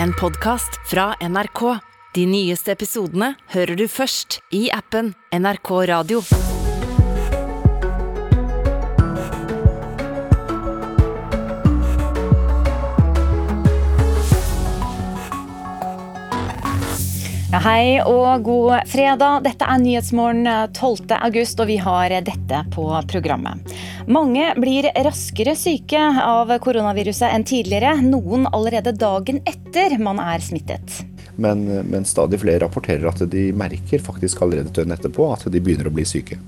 en podkast fra NRK. De nyeste episodene hører du først i appen NRK Radio. Ja, hei og god fredag. Dette er Nyhetsmorgen 12. august, og vi har dette på programmet. Mange blir raskere syke av koronaviruset enn tidligere. Noen allerede dagen etter man er smittet. Men, men stadig flere rapporterer at de merker faktisk allerede døgnet etterpå at de begynner å bli syke.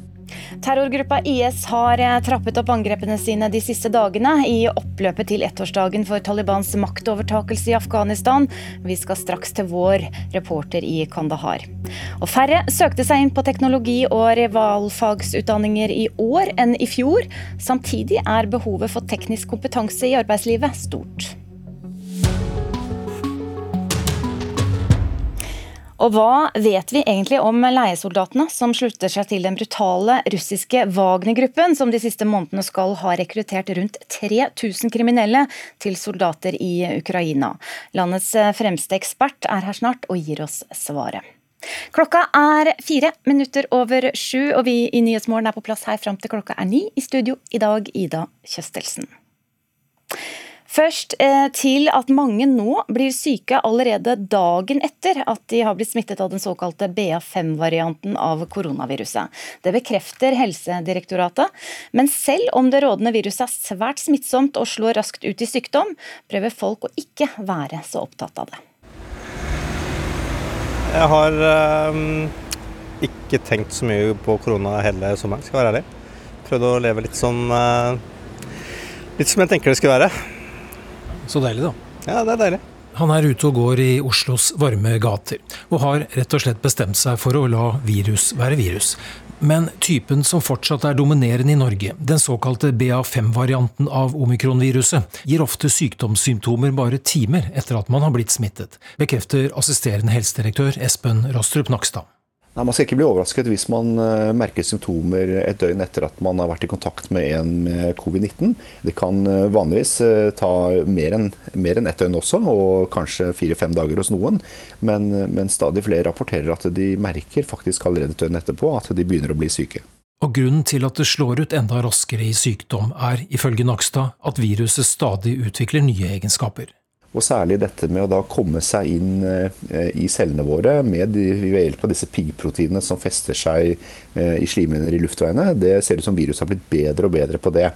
Terrorgruppa IS har eh, trappet opp angrepene sine de siste dagene i oppløpet til ettårsdagen for Talibans maktovertakelse i Afghanistan. Vi skal straks til vår reporter i Kandahar. Og færre søkte seg inn på teknologi- og rivalfagsutdanninger i år enn i fjor. Samtidig er behovet for teknisk kompetanse i arbeidslivet stort. Og hva vet vi egentlig om leiesoldatene som slutter seg til den brutale russiske Wagner-gruppen, som de siste månedene skal ha rekruttert rundt 3000 kriminelle til soldater i Ukraina? Landets fremste ekspert er her snart og gir oss svaret. Klokka er fire minutter over sju, og vi i Nyhetsmorgen er på plass her fram til klokka er ni. I studio i dag, Ida Kjøstelsen. Først eh, til at mange nå blir syke allerede dagen etter at de har blitt smittet av den såkalte BA5-varianten av koronaviruset. Det bekrefter Helsedirektoratet. Men selv om det rådende viruset er svært smittsomt og slår raskt ut i sykdom, prøver folk å ikke være så opptatt av det. Jeg har øh, ikke tenkt så mye på korona hele sommeren, skal jeg være ærlig. Prøvd å leve litt som, øh, Litt som jeg tenker det skulle være. Så deilig, da. Ja, det er deilig. Han er ute og går i Oslos varme gater, og har rett og slett bestemt seg for å la virus være virus. Men typen som fortsatt er dominerende i Norge, den såkalte BA5-varianten av omikronviruset, gir ofte sykdomssymptomer bare timer etter at man har blitt smittet, bekrefter assisterende helsedirektør Espen Rostrup Nakstad. Nei, Man skal ikke bli overrasket hvis man uh, merker symptomer et døgn etter at man har vært i kontakt med en med covid-19. Det kan uh, vanligvis uh, ta mer enn en ett døgn også, og kanskje fire-fem dager hos noen. Men, men, stadig flere rapporterer at de merker faktisk allerede et døgn etterpå at de begynner å bli syke. Og Grunnen til at det slår ut enda raskere i sykdom, er ifølge Nakstad at viruset stadig utvikler nye egenskaper. Og særlig dette med å da komme seg inn eh, i cellene våre med hjelp av disse piggproteinene som fester seg eh, i slimhinner i luftveiene. Det ser ut som viruset har blitt bedre og bedre på det.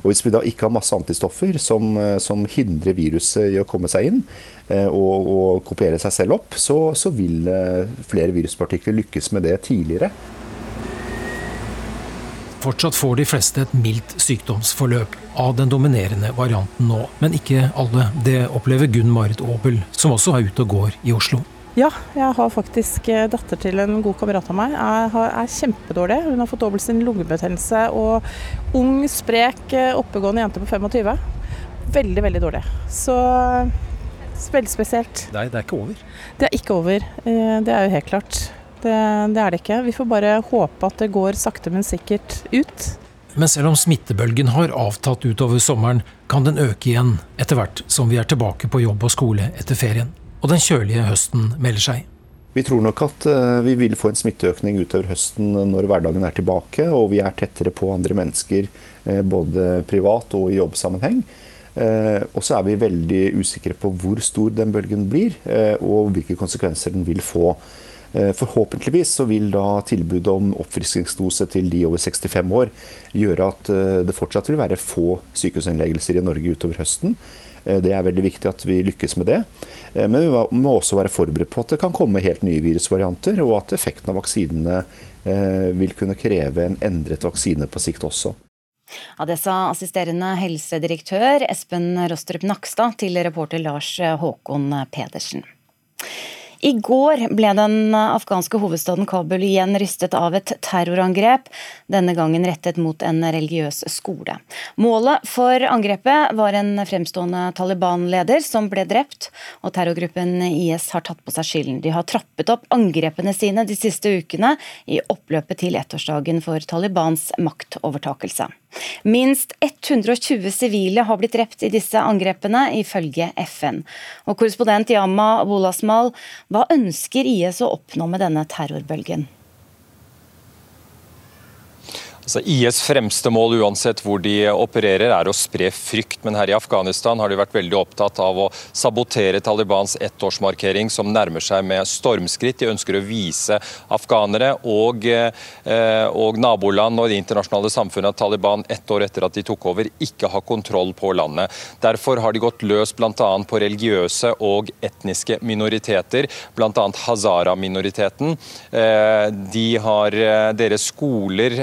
Og Hvis vi da ikke har masse antistoffer som, eh, som hindrer viruset i å komme seg inn og, og kopiere seg selv opp, så, så vil flere viruspartikler lykkes med det tidligere. Fortsatt får de fleste et mildt sykdomsforløp av den dominerende varianten nå, men ikke alle. Det opplever Gunn Marit Aabel, som også er ute og går i Oslo. Ja, jeg har faktisk eh, datter til en god kamerat av meg. Jeg er kjempedårlig. Hun har fått dobbelt sin lungebetennelse og ung, sprek, eh, oppegående jente på 25. Veldig, veldig dårlig. Så veldig spesielt. Nei, det er ikke over? Det er ikke over. Eh, det er jo helt klart. Det, det, er det ikke. Vi får bare håpe at det går sakte, men sikkert ut. Men selv om smittebølgen har avtatt utover sommeren, kan den øke igjen etter hvert som vi er tilbake på jobb og skole etter ferien. Og den kjølige høsten melder seg. Vi tror nok at eh, vi vil få en smitteøkning utover høsten når hverdagen er tilbake og vi er tettere på andre mennesker eh, både privat og i jobbsammenheng. Eh, og så er vi veldig usikre på hvor stor den bølgen blir og hvilke konsekvenser den vil få. Eh, forhåpentligvis så vil da tilbudet om oppfriskningsdose til de over 65 år gjøre at eh, det fortsatt vil være få sykehusinnleggelser i Norge utover høsten. Eh, det er veldig viktig at vi lykkes med det. Men vi må også være forberedt på at det kan komme helt nye virusvarianter, og at effekten av vaksinene vil kunne kreve en endret vaksine på sikt også. Ja, det sa assisterende helsedirektør Espen Rostrup Nakstad til reporter Lars Håkon Pedersen. I går ble den afghanske hovedstaden Kabul igjen rystet av et terrorangrep, denne gangen rettet mot en religiøs skole. Målet for angrepet var en fremstående Taliban-leder som ble drept, og terrorgruppen IS har tatt på seg skylden. De har trappet opp angrepene sine de siste ukene i oppløpet til ettårsdagen for Talibans maktovertakelse. Minst 120 sivile har blitt drept i disse angrepene, ifølge FN. Og Korrespondent Yama Wolasmal, hva ønsker IS å oppnå med denne terrorbølgen? Altså, IS fremste mål uansett hvor de opererer er å spre frykt, men her i Afghanistan har de vært veldig opptatt av å sabotere Talibans ettårsmarkering som nærmer seg med stormskritt. De ønsker å vise afghanere og, eh, og naboland og det internasjonale samfunnet at Taliban ett år etter at de tok over, ikke har kontroll på landet. Derfor har de gått løs bl.a. på religiøse og etniske minoriteter, bl.a. hazara-minoriteten. Eh, de har eh, deres skoler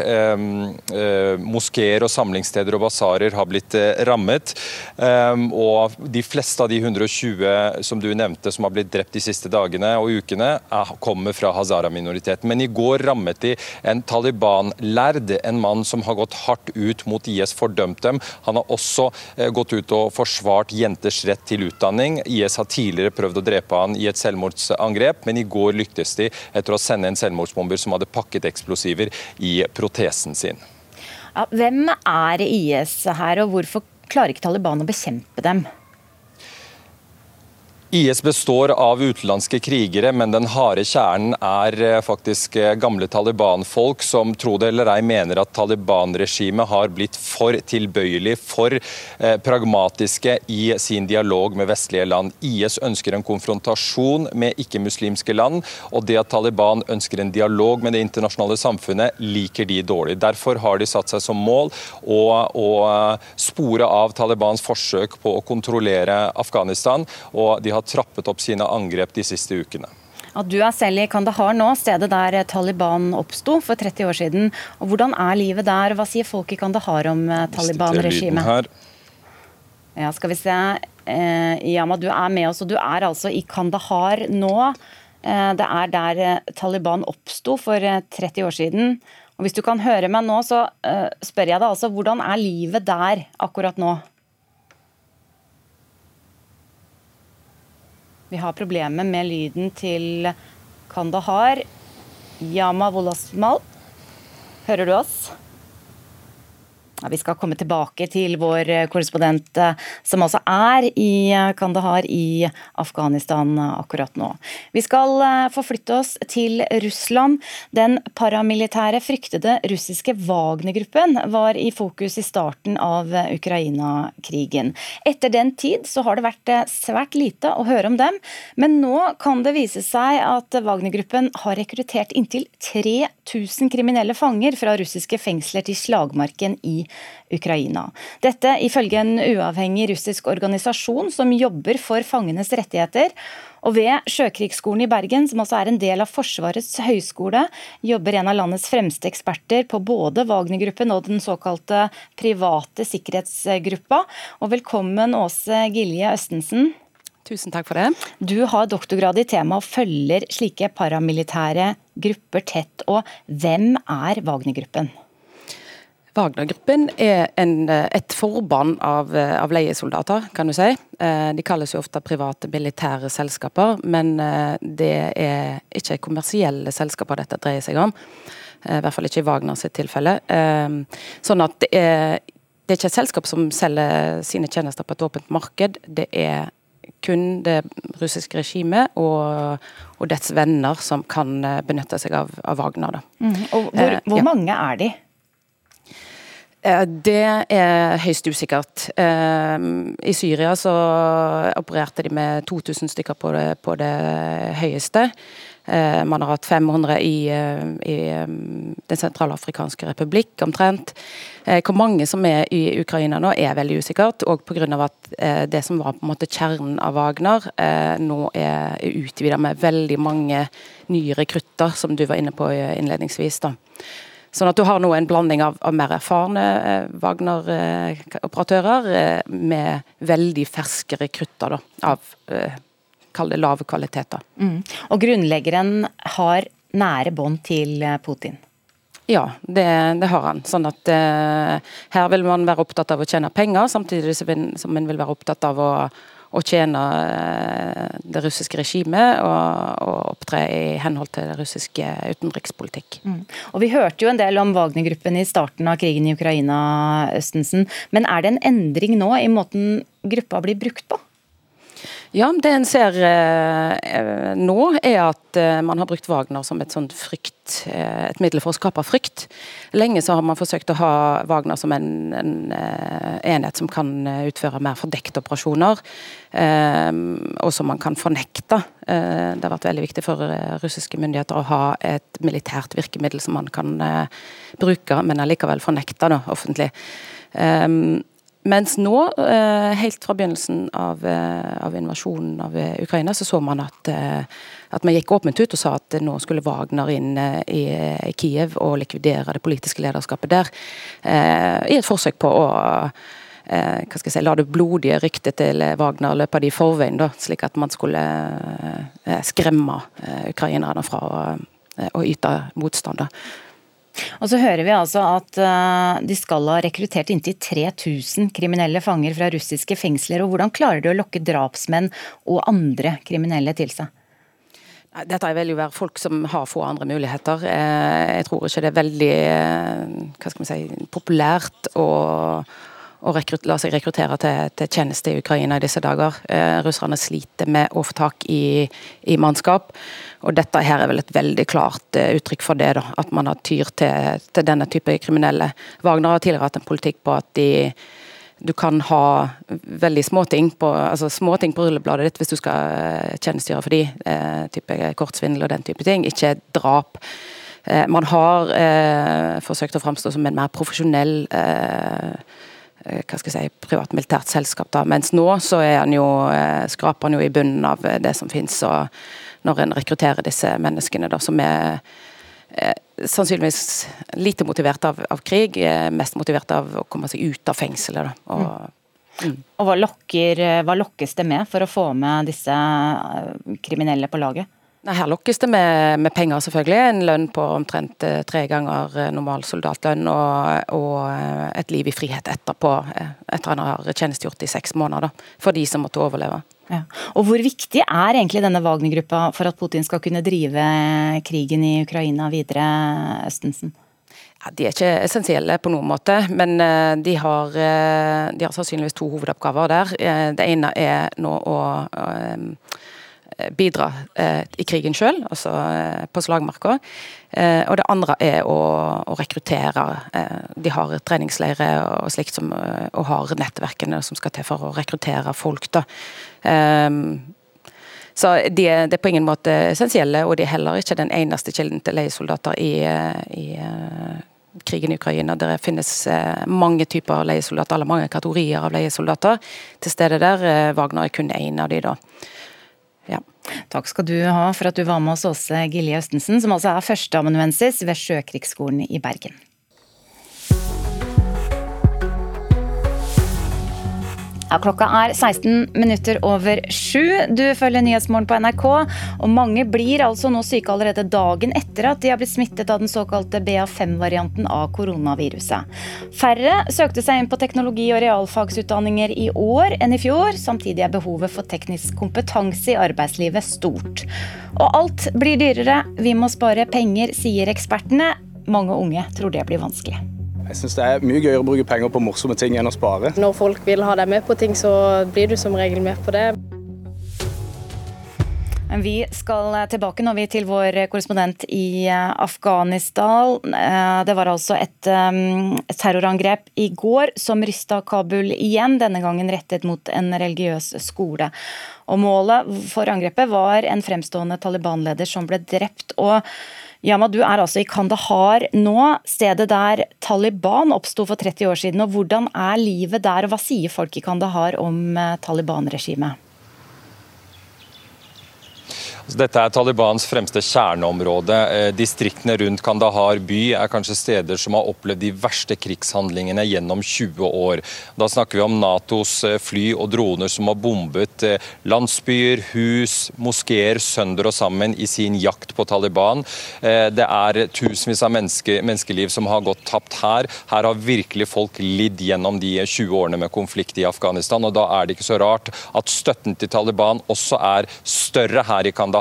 moskeer og samlingssteder og basarer har blitt eh, rammet. Ehm, og de fleste av de 120 som du nevnte som har blitt drept de siste dagene og ukene, kommer fra hazara-minoriteten. Men i går rammet de en Taliban-lærd, en mann som har gått hardt ut mot IS, fordømt dem. Han har også eh, gått ut og forsvart jenters rett til utdanning. IS har tidligere prøvd å drepe han i et selvmordsangrep, men i går lyktes de etter å sende en selvmordsbomber som hadde pakket eksplosiver i protesen sin. Ja, hvem er IS her, og hvorfor klarer ikke Taliban å bekjempe dem? IS består av utenlandske krigere, men den harde kjernen er eh, faktisk eh, gamle Taliban-folk som tro det eller ei mener at Taliban-regimet har blitt for tilbøyelig, for eh, pragmatiske i sin dialog med vestlige land. IS ønsker en konfrontasjon med ikke-muslimske land, og det at Taliban ønsker en dialog med det internasjonale samfunnet, liker de dårlig. Derfor har de satt seg som mål å, å spore av Talibans forsøk på å kontrollere Afghanistan. og de har har trappet opp sine angrep de siste ukene. Ja, du er selv i Kandahar nå, stedet der Taliban oppsto for 30 år siden. Og Hvordan er livet der? Hva sier folk i Kandahar om eh, Taliban-regimet? Ja, skal vi se. Eh, Yama, du er med oss, og du er altså i Kandahar nå. Eh, det er der Taliban oppsto for 30 år siden. Og Hvis du kan høre meg nå, så spør jeg deg altså, hvordan er livet der akkurat nå? Vi har problemer med lyden til Kandahar. Yama Wolasmal, hører du oss? Ja, vi skal komme tilbake til vår eh, korrespondent eh, som altså er i eh, Kandahar i Afghanistan akkurat nå. Vi skal forflytte oss til Russland. Den paramilitære fryktede russiske Wagner-gruppen var i fokus i starten av Ukraina-krigen. Etter den tid så har det vært svært lite å høre om dem, men nå kan det vise seg at Wagner-gruppen har rekruttert inntil 3000 kriminelle fanger fra russiske fengsler til slagmarken i Ukraina. Dette ifølge en uavhengig russisk organisasjon som jobber for fangenes rettigheter. Og ved Sjøkrigsskolen i Bergen, som også er en del av Forsvarets høgskole, jobber en av landets fremste eksperter på både Wagner-gruppen og den såkalte private sikkerhetsgruppa. Og velkommen Åse Gilje Østensen. Tusen takk for det. Du har doktorgrad i temaet og følger slike paramilitære grupper tett. Og hvem er Wagner-gruppen? Wagner-gruppen er en, eh, et forband av, eh, av, leiesoldater, kan du si. Eh, de kalles jo ofte private militære selskaper, men det er ikke kommersielle selskaper dette dreier seg om. I hvert fall ikke i Wagner sitt tilfelle. Sånn at det er, det er ikke et selskap som selger sine tjenester på et åpent marked. Det er kun det russiske regimet og, og dets venner som kan benytte seg av, av Wagner. Mm. Og hvor, hvor ja. mange er de? Eh, det er høyst usikkert. Eh, I Syria så opererte de med 2000 stykker på det, på det høyeste. Eh, man har hatt 500 i, i Den sentralafrikanske republikk, omtrent. Hvor mange som er i Ukraina nå, er veldig usikkert. Og pga. at det som var på en måte kjernen av Wagner, nå er utvida med veldig mange nye rekrutter, som du var inne på innledningsvis. da. Sånn at du har nå en blanding av, av mer erfarne eh, Wagner-operatører eh, med veldig ferske rekrutter da, av eh, kall det lave kvaliteter. Mm. Og grunnleggeren har nære bånd til eh, Putin? Ja, det, det, har han. Sånn at eh, her vil man være opptatt av å tjene penger, samtidig som man vil være opptatt av å, å tjene eh, det russiske regimet og, og opptre i henhold til det russiske utenrikspolitikk. Mm. Og Vi hørte jo en del om Wagner-gruppen i starten av krigen i Ukraina, Østensen. Men er det en endring nå i måten gruppa blir brukt på? Ja, Det en ser eh, nå, er at eh, man har brukt Wagner som et frykt, eh, et middel for å skape frykt. Lenge så har man forsøkt å ha Wagner som en, en eh, enhet som kan eh, utføre mer fordekte operasjoner, eh, og som man kan fornekte. det har vært veldig viktig for russiske myndigheter å ha et militært virkemiddel som man kan bruke, men allikevel fornekte da, offentlig. Um, mens nå, eh, helt fra begynnelsen av, eh, av invasjonen av eh, Ukraina, så så man at, at man gikk åpent ut og sa at nå skulle Wagner inn i, Kiev og likvidere det politiske lederskapet der. I et forsøk på å hva skal jeg si, la det blodige ryktet til Wagner løpe de i forveien, da, slik at man skulle skremme ukrainerne fra å, å yte motstand. Da. Og så hører vi altså at uh, de skal ha rekruttert inntil 3000 kriminelle fanger fra russiske fengsler. og Hvordan klarer de å lokke drapsmenn og andre kriminelle til seg? Dette vil jo være folk som har få andre muligheter. Eh, jeg tror ikke det er veldig eh, hva skal man si, populært å å la seg rekruttere til, til, tjeneste i Ukraina i disse dager. Eh, russerne sliter med å få tak i, i, mannskap. Og dette her er vel et veldig klart eh, uttrykk for det, da, at man har tyr til, til, denne type kriminelle. Wagner har tidligere hatt en politikk på at de, du kan ha veldig småting på, altså småting på rullebladet ditt hvis du skal eh, tjenestegjøre for de, eh, type kortsvindel og den type ting, ikke drap. Eh, man har eh, forsøkt å framstå som en mer profesjonell Eh, hva skal jeg si, privat militært selskap. da, Mens nå så er han jo, eh, skraper han jo i bunnen av eh, det som finnes. og Når en rekrutterer disse menneskene da, som er eh, sannsynligvis lite motivert av, av, krig, mest motivert av å komme seg ut av fengselet. Da, og, mm. Mm. og hva, lokker, hva lokkes det med for å få med disse kriminelle på laget? Nei, Her lokkes det med, med, penger, selvfølgelig. En lønn på omtrent eh, tre ganger eh, normal soldatlønn og, og, eh, et liv i frihet etterpå, etter han har tjenestegjort i seks måneder, da, for de som måtte overleve. Ja. Og Hvor viktig er egentlig denne Wagner-gruppa for at Putin skal kunne drive krigen i Ukraina videre, Østensen? Ja, de er ikke essensielle på noen måte, men de har, de har sannsynligvis to hovedoppgaver der. Det ene er nå å bidra eh, i krigen sjøl, altså eh, på slagmarka. og det andre er å, rekruttere. de har treningsleirer og slikt som, og har nettverkene som skal til for å rekruttere folk. da. Så de, de, er på ingen måte essensielle, og de er heller ikke den eneste kilden til leiesoldater i, i krigen i Ukraina. Det finnes mange typer leiesoldater, eller mange kategorier av leiesoldater til stede der. Wagner er kun én av de da. Takk skal du ha for at du var med oss, Åse Gilje Østensen, som altså er førsteamanuensis ved Sjøkrigsskolen i Bergen. Ja, klokka er 16 minutter over sju. Du følger Nyhetsmorgen på NRK. Og mange blir altså nå syke allerede dagen etter at de har blitt smittet av den såkalte BA5-varianten av koronaviruset. Færre søkte seg inn på teknologi- og realfagsutdanninger i år enn i fjor. Samtidig er behovet for teknisk kompetanse i arbeidslivet stort. Og alt blir dyrere. Vi må spare penger, sier ekspertene. Mange unge tror det blir vanskelig. Jeg syns det er mye gøyere å bruke penger på morsomme ting enn å spare. Når folk vil ha deg med på ting, så blir du som regel med på det. Vi skal tilbake nå til vår korrespondent i eh, Afghanistan. Eh, det var altså et, et terrorangrep i går som rysta Kabul igjen, denne gangen rettet mot en religiøs skole. Og Målet for angrepet var en fremstående Taliban-leder som ble drept. og Yama, du er altså i Kandahar nå, stedet der Taliban oppsto for 30 år siden. og Hvordan er livet der, og hva sier folk i Kandahar om eh, Taliban-regimet? Dette er Talibans fremste kjerneområde. Eh, distriktene rundt Kandahar by er kanskje steder som har opplevd de verste krigshandlingene gjennom 20 år. Da snakker vi om Natos eh, fly og droner som har bombet eh, landsbyer, hus, moskeer sønder og sammen i sin jakt på Taliban. Det er tusenvis av menneske, menneskeliv som har gått tapt her. Her har virkelig folk lidd gjennom de 20 årene med konflikt i Afghanistan. og Da er det ikke så rart at støtten til Taliban også er større her i Kandahar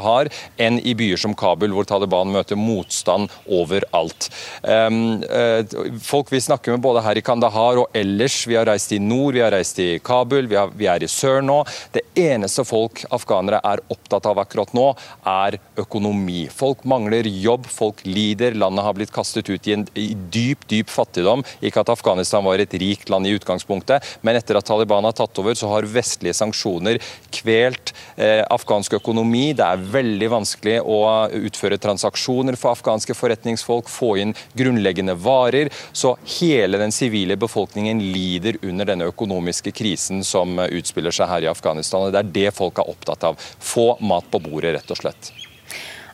enn i byer som Kabul, hvor Taliban møter motstand overalt. Eh, folk vi snakker med både her i Kandahar og ellers, vi har reist i nord, vi har reist i Kabul, vi, har, vi er i sør nå. Det eneste folk afghanere er opptatt av akkurat nå, er økonomi. Folk mangler jobb, folk lider, landet har blitt kastet ut i en i dyp, dyp fattigdom. Ikke at Afghanistan var et rikt land i utgangspunktet, men etter at Taliban har tatt over, så har vestlige sanksjoner kvelt eh, afghansk økonomi. Det er veldig vanskelig å utføre transaksjoner for afghanske forretningsfolk, få inn grunnleggende varer. Så hele den sivile befolkningen lider under denne økonomiske krisen som utspiller seg her i Afghanistan. og Det er det folk er opptatt av. Få mat på bordet, rett og slett.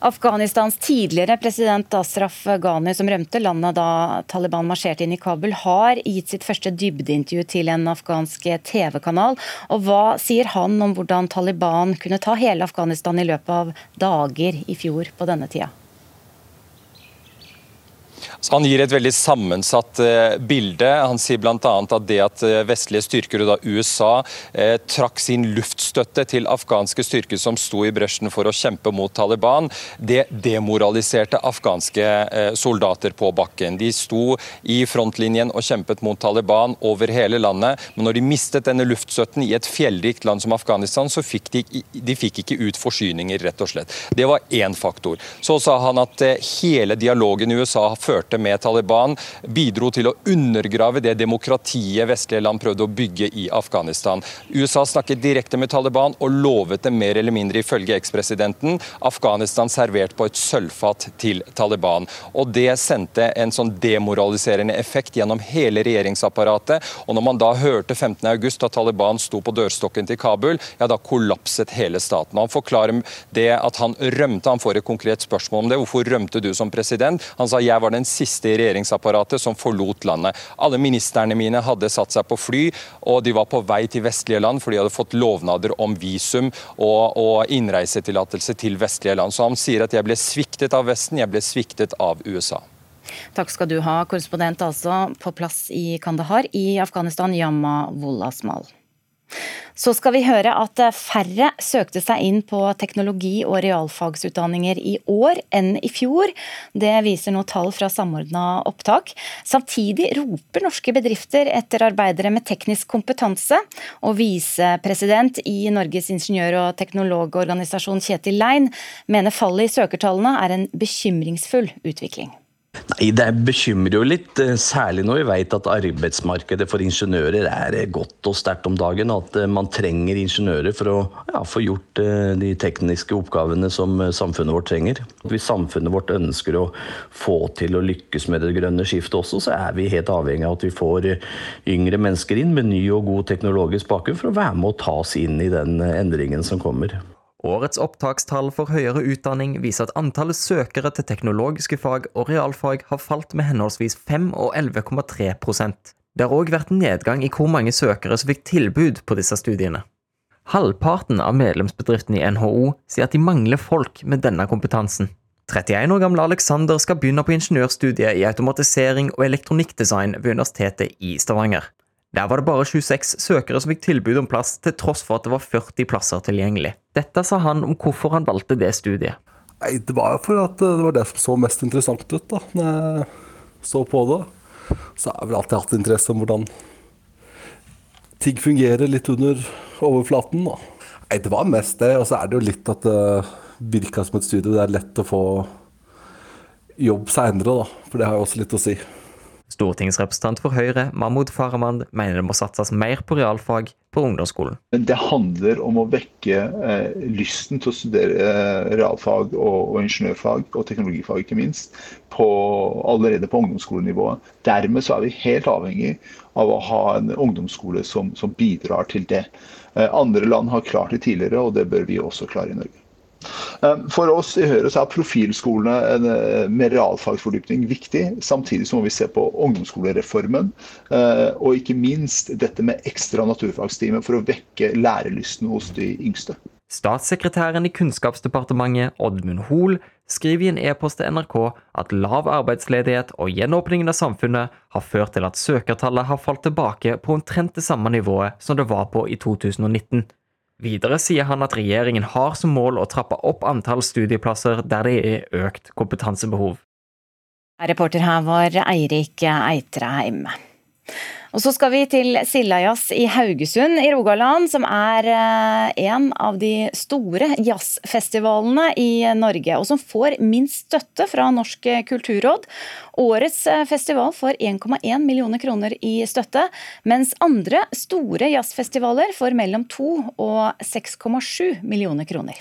Afghanistans tidligere president Ashraf Ghani, som rømte landet da Taliban marsjerte inn i Kabul, har gitt sitt første dybdeintervju til en afghansk TV-kanal. Og Hva sier han om hvordan Taliban kunne ta hele Afghanistan i løpet av dager i fjor på denne tida? Så han gir et veldig sammensatt eh, bilde. Han sier bl.a. at det at eh, vestlige styrker, og da USA, eh, trakk sin luftstøtte til afghanske styrker som sto i bresjen for å kjempe mot Taliban, det demoraliserte afghanske soldater på bakken. De sto i frontlinjen og kjempet mot Taliban over hele landet, men når de mistet denne luftstøtten i et fjellrikt land som Afghanistan, så fikk de, de fikk ikke ut forsyninger, rett og slett. Det var én faktor. Så sa han at hele dialogen i USA førte allierte med Taliban, bidro til å undergrave det demokratiet vestlige land prøvde å bygge i Afghanistan. USA snakket direkte med Taliban og lovet det mer eller mindre, ifølge ekspresidenten, Afghanistan servert på et sølvfat til Taliban. Og Det sendte en sånn demoraliserende effekt gjennom hele regjeringsapparatet. Og når man da hørte 15.8 at Taliban sto på dørstokken til Kabul, ja da kollapset hele staten. Og han forklarer det at han rømte. Han får et konkret spørsmål om det. Hvorfor rømte du som president? Han sa jeg var den siste siste i regjeringsapparatet som forlot landet. Alle ministerne mine hadde satt seg på fly, og de var på vei til vestlige land, for de hadde fått lovnader om visum og, og innreisetillatelse til vestlige land. Så han sier at jeg ble sviktet av Vesten, jeg ble sviktet av USA. Takk skal du ha, korrespondent altså på plass i Kandahar i Afghanistan, Yamma Wolasmal. Så skal vi høre at færre søkte seg inn på teknologi- og realfagsutdanninger i år enn i fjor. Det viser nå tall fra Samordna opptak. Samtidig roper norske bedrifter etter arbeidere med teknisk kompetanse. Og visepresident i Norges ingeniør- og teknologorganisasjon Kjetil Lein mener fallet i søkertallene er en bekymringsfull utvikling. Nei, Det bekymrer jo litt, eh, særlig når vi vet at arbeidsmarkedet for ingeniører er eh, godt og sterkt om dagen. At eh, man trenger ingeniører for å ja, få gjort de tekniske oppgavene som samfunnet vårt trenger. Hvis samfunnet vårt ønsker å få til å lykkes med det grønne skiftet også, så er vi helt avhengig av at vi får yngre mennesker inn med ny og god teknologisk bakgrunn for å være med og ta oss inn i den endringen som kommer. Årets opptakstall for høyere utdanning viser at antallet søkere til teknologiske fag og realfag har falt med henholdsvis 5 og 11,3% Det har òg vært nedgang i hvor mange søkere som fikk tilbud på disse studiene. Halvparten av medlemsbedriftene i NHO sier at de mangler folk med denne kompetansen. 31 år gamle Alexander skal begynne på ingeniørstudiet i automatisering og elektronikkdesign ved Universitetet i Stavanger. Der var det bare 26 søkere som fikk tilbud om plass, til tross for at det var 40 plasser tilgjengelig. Dette sa han om hvorfor han valgte det studiet. Nei, Det var jo for at det var det som så mest interessant ut da når jeg så på det. Så har jeg vel alltid hatt interesse om hvordan ting fungerer litt under overflaten. da. Nei, Det var mest det, og så er det jo litt at det virka som et studie. Det er lett å få jobb seinere, da. For det har jo også litt å si. Stortingsrepresentant for Høyre, Mahmoud Farahmand, mener det må satses mer på realfag på ungdomsskolen. Det handler om å vekke eh, lysten til å studere eh, realfag og, og, ingeniørfag, og teknologifag ikke minst, på, allerede på ungdomsskolenivået. Dermed så er vi helt avhengig av å ha en ungdomsskole som, som bidrar til det. Eh, andre land har klart det tidligere, og det bør vi også klare i Norge. Eh, for oss i Høyre så er profilskolene eh, med realfagsfordypning viktig. Samtidig så må vi se på ungdomsskolereformen, eh, og ikke minst dette med ekstra naturfagstime for å vekke lærelysten hos de yngste. Statssekretæren i Kunnskapsdepartementet, Oddmund Hoel, skriver i en e-post til NRK at lav arbeidsledighet og gjenåpningen av samfunnet har ført til at søkertallet har falt tilbake på omtrent det samme nivået som det var på i 2019. Videre sier han at regjeringen har som mål å trappe opp antall studieplasser der det er økt kompetansebehov. Reporter her var Eirik Eitreheim. Og så skal vi til Sildajazz i Haugesund i Rogaland, som er eh, en av de store jazzfestivalene i Norge, og som får minst støtte fra Norsk kulturråd. Årets eh, festival får 1,1 millioner kroner i støtte, mens andre store jazzfestivaler får mellom 2 og 6,7 millioner kroner.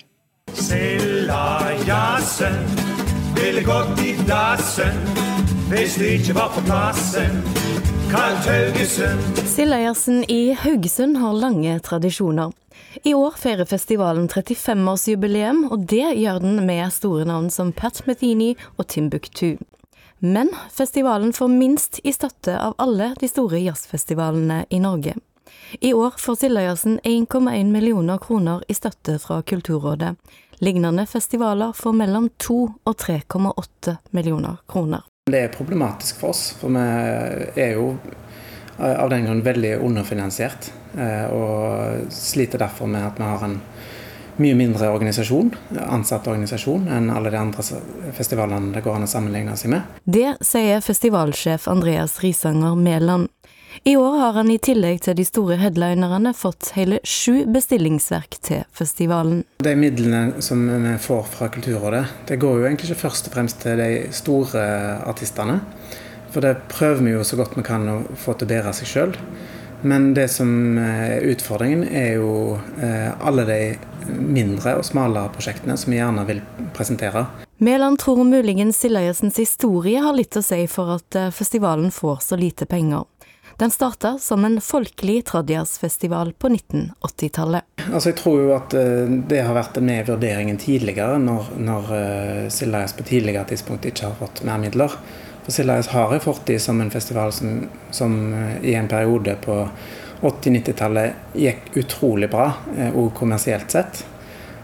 Sildajazzen ville gått i dassen hvis det ikke var på plassen. Sildajazzen i Haugesund har lange tradisjoner. I år feirer festivalen 35-årsjubileum, og det gjør den med store navn som Pat Metheny og Timbuktu. Men festivalen får minst i støtte av alle de store jazzfestivalene i Norge. I år får Sildajazzen 1,1 millioner kroner i støtte fra Kulturrådet. Lignende festivaler får mellom 2 og 3,8 millioner kroner. Det er problematisk for oss, for vi er jo av den grunn veldig underfinansiert. Eh, og sliter derfor med at vi har en mye mindre organisasjon, ansatt organisasjon, enn alle de andre festivalene det går an å sammenligne seg med. Det sier festivalsjef Andreas Risanger Mæland. I år har han i tillegg til de store headlinerne fått hele sju bestillingsverk til festivalen. De midlene som vi får fra Kulturrådet, det går jo egentlig ikke først og fremst til de store artistene. For det prøver vi jo så godt vi kan å få til å bære seg sjøl. Men det som er utfordringen, er jo eh, alle de mindre og smalere prosjektene som vi gjerne vil presentere. Mæland tror muligens Sildajazens historie har litt å si for at eh, festivalen får så lite penger. Den starta som en folkelig tradjazzfestival på 1980-tallet. Altså jeg tror jo at eh, det har vært med i vurderingen tidligere, når, når uh, Sildajazz på tidligere tidspunkt ikke har fått mer midler. For Sildajazz har en fortid som en festival som, som uh, i en periode på 80-90-tallet gikk utrolig bra, òg kommersielt sett.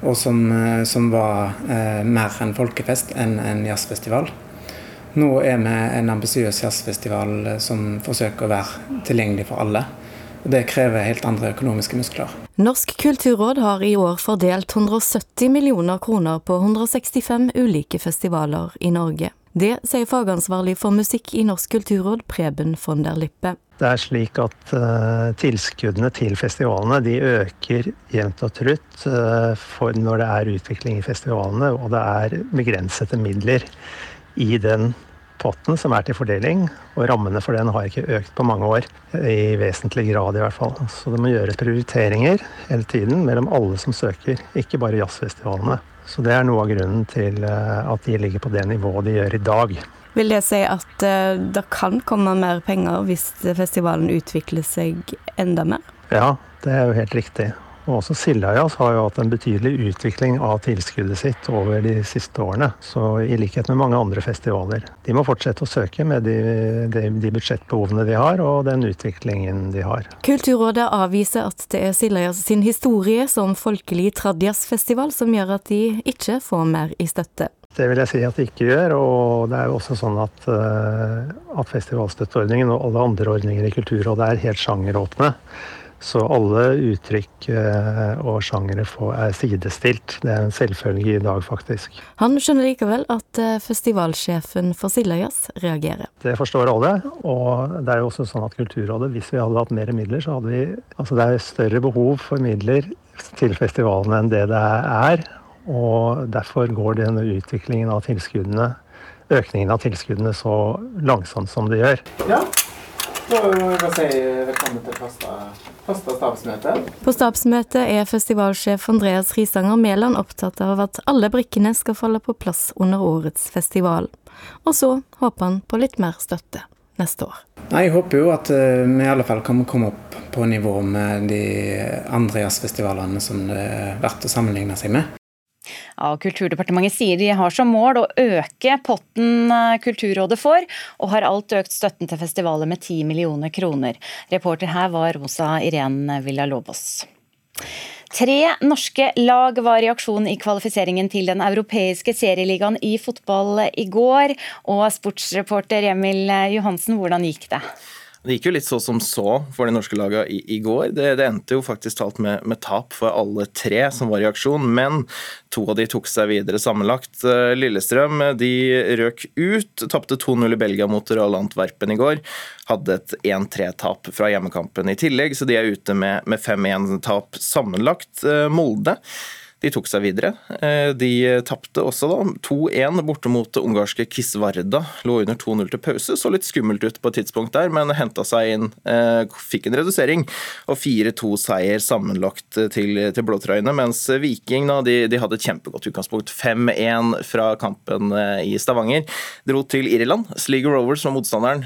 Og som, som var mer en folkefest enn en jazzfestival. Nå er vi en ambisiøs jazzfestival eh, som forsøker å være tilgjengelig for alle. Og Det krever helt andre økonomiske muskler. Norsk kulturråd har i år fordelt 170 millioner kroner på 165 ulike festivaler i Norge. Det sier fagansvarlig for musikk i Norsk kulturråd, Preben von der Lippe. Det er slik at uh, tilskuddene til festivalene de øker jevnt og trutt uh, for når det er utvikling i festivalene, og det er begrensede midler i den potten som er til fordeling, og rammene for den har ikke økt på mange år. I vesentlig grad, i hvert fall. Så det må gjøres prioriteringer hele tiden mellom alle som søker, ikke bare jazzfestivalene. Så det er noe av grunnen til eh, at de ligger på det nivået de gjør i dag. Vil det si at eh, det kan komme mer penger hvis festivalen utvikler seg enda mer? Ja, det er jo helt riktig. Og også Sildajazz har jo hatt en betydelig utvikling av tilskuddet sitt over de siste årene. Så i likhet med mange andre festivaler. De må fortsette å søke med de, de, de budsjettbehovene de har, og den utviklingen de har. Kulturrådet avviser at det er Sildajazz sin historie som folkelig tradjazzfestival som gjør at de ikke får mer i støtte. Det vil jeg si at de ikke gjør. Og det er jo også sånn at, eh, at festivalstøtteordningen og alle andre ordninger i Kulturrådet er helt sjangeråpne. Så alle uttrykk eh, og sjangere er sidestilt. Det er en selvfølge i dag, faktisk. Han skjønner likevel at eh, festivalsjefen for Sildajazz reagerer. Det forstår alle. Og det er jo også sånn at Kulturrådet, hvis vi hadde hatt mer midler, så hadde vi Altså det er større behov for midler til festivalene enn det det er. Og derfor går denne utviklingen av tilskuddene, økningen av tilskuddene så langsomt som det gjør. Ja, vil jeg si velkommen til første Første stabsmøte. På stabsmøtet er festivalsjef Andreas Risanger Mæland opptatt av at alle brikkene skal falle på plass under årets festival. Og så håper han på litt mer støtte neste år. Nei, Jeg håper jo at eh, vi i alle fall kan komme opp på nivå med de andre jazzfestivalene som det er verdt å sammenligne seg med. Ja, Kulturdepartementet sier de har som mål å øke potten eh, Kulturrådet får, og har alt økt støtten til festivaler med 10 millioner kroner. Reporter her var Rosa Irén Villalobos. Tre norske lag var i aksjon i kvalifiseringen til den europeiske serieligaen i fotball i går. Og sportsreporter Emil Johansen, hvordan gikk det? Det gikk jo litt så som så for de norske lagene i, i går. Det, det, endte jo faktisk talt med, med, tap for alle tre som var i aksjon, men to av de tok seg videre sammenlagt. Eh, Lillestrøm de røk ut, tapte 2-0 i Belgia mot Royal Antwerpen i går. Hadde et 1-3-tap fra hjemmekampen i tillegg, så de er ute med, med 5-1-tap sammenlagt. Eh, Molde de tok seg videre. Eh, de tapte også da 2-1 borte mot ungarske Kisvarda. Lå under 2-0 til pause. Så litt skummelt ut på et tidspunkt der, men henta seg inn. Eh, fikk en redusering. Og 4-2-seier sammenlagt til, til blåtrøyene. Mens Viking da, de, de hadde et kjempegodt utgangspunkt. 5-1 fra kampen eh, i Stavanger. Dro til Irland. Sligo Rovers var motstanderen.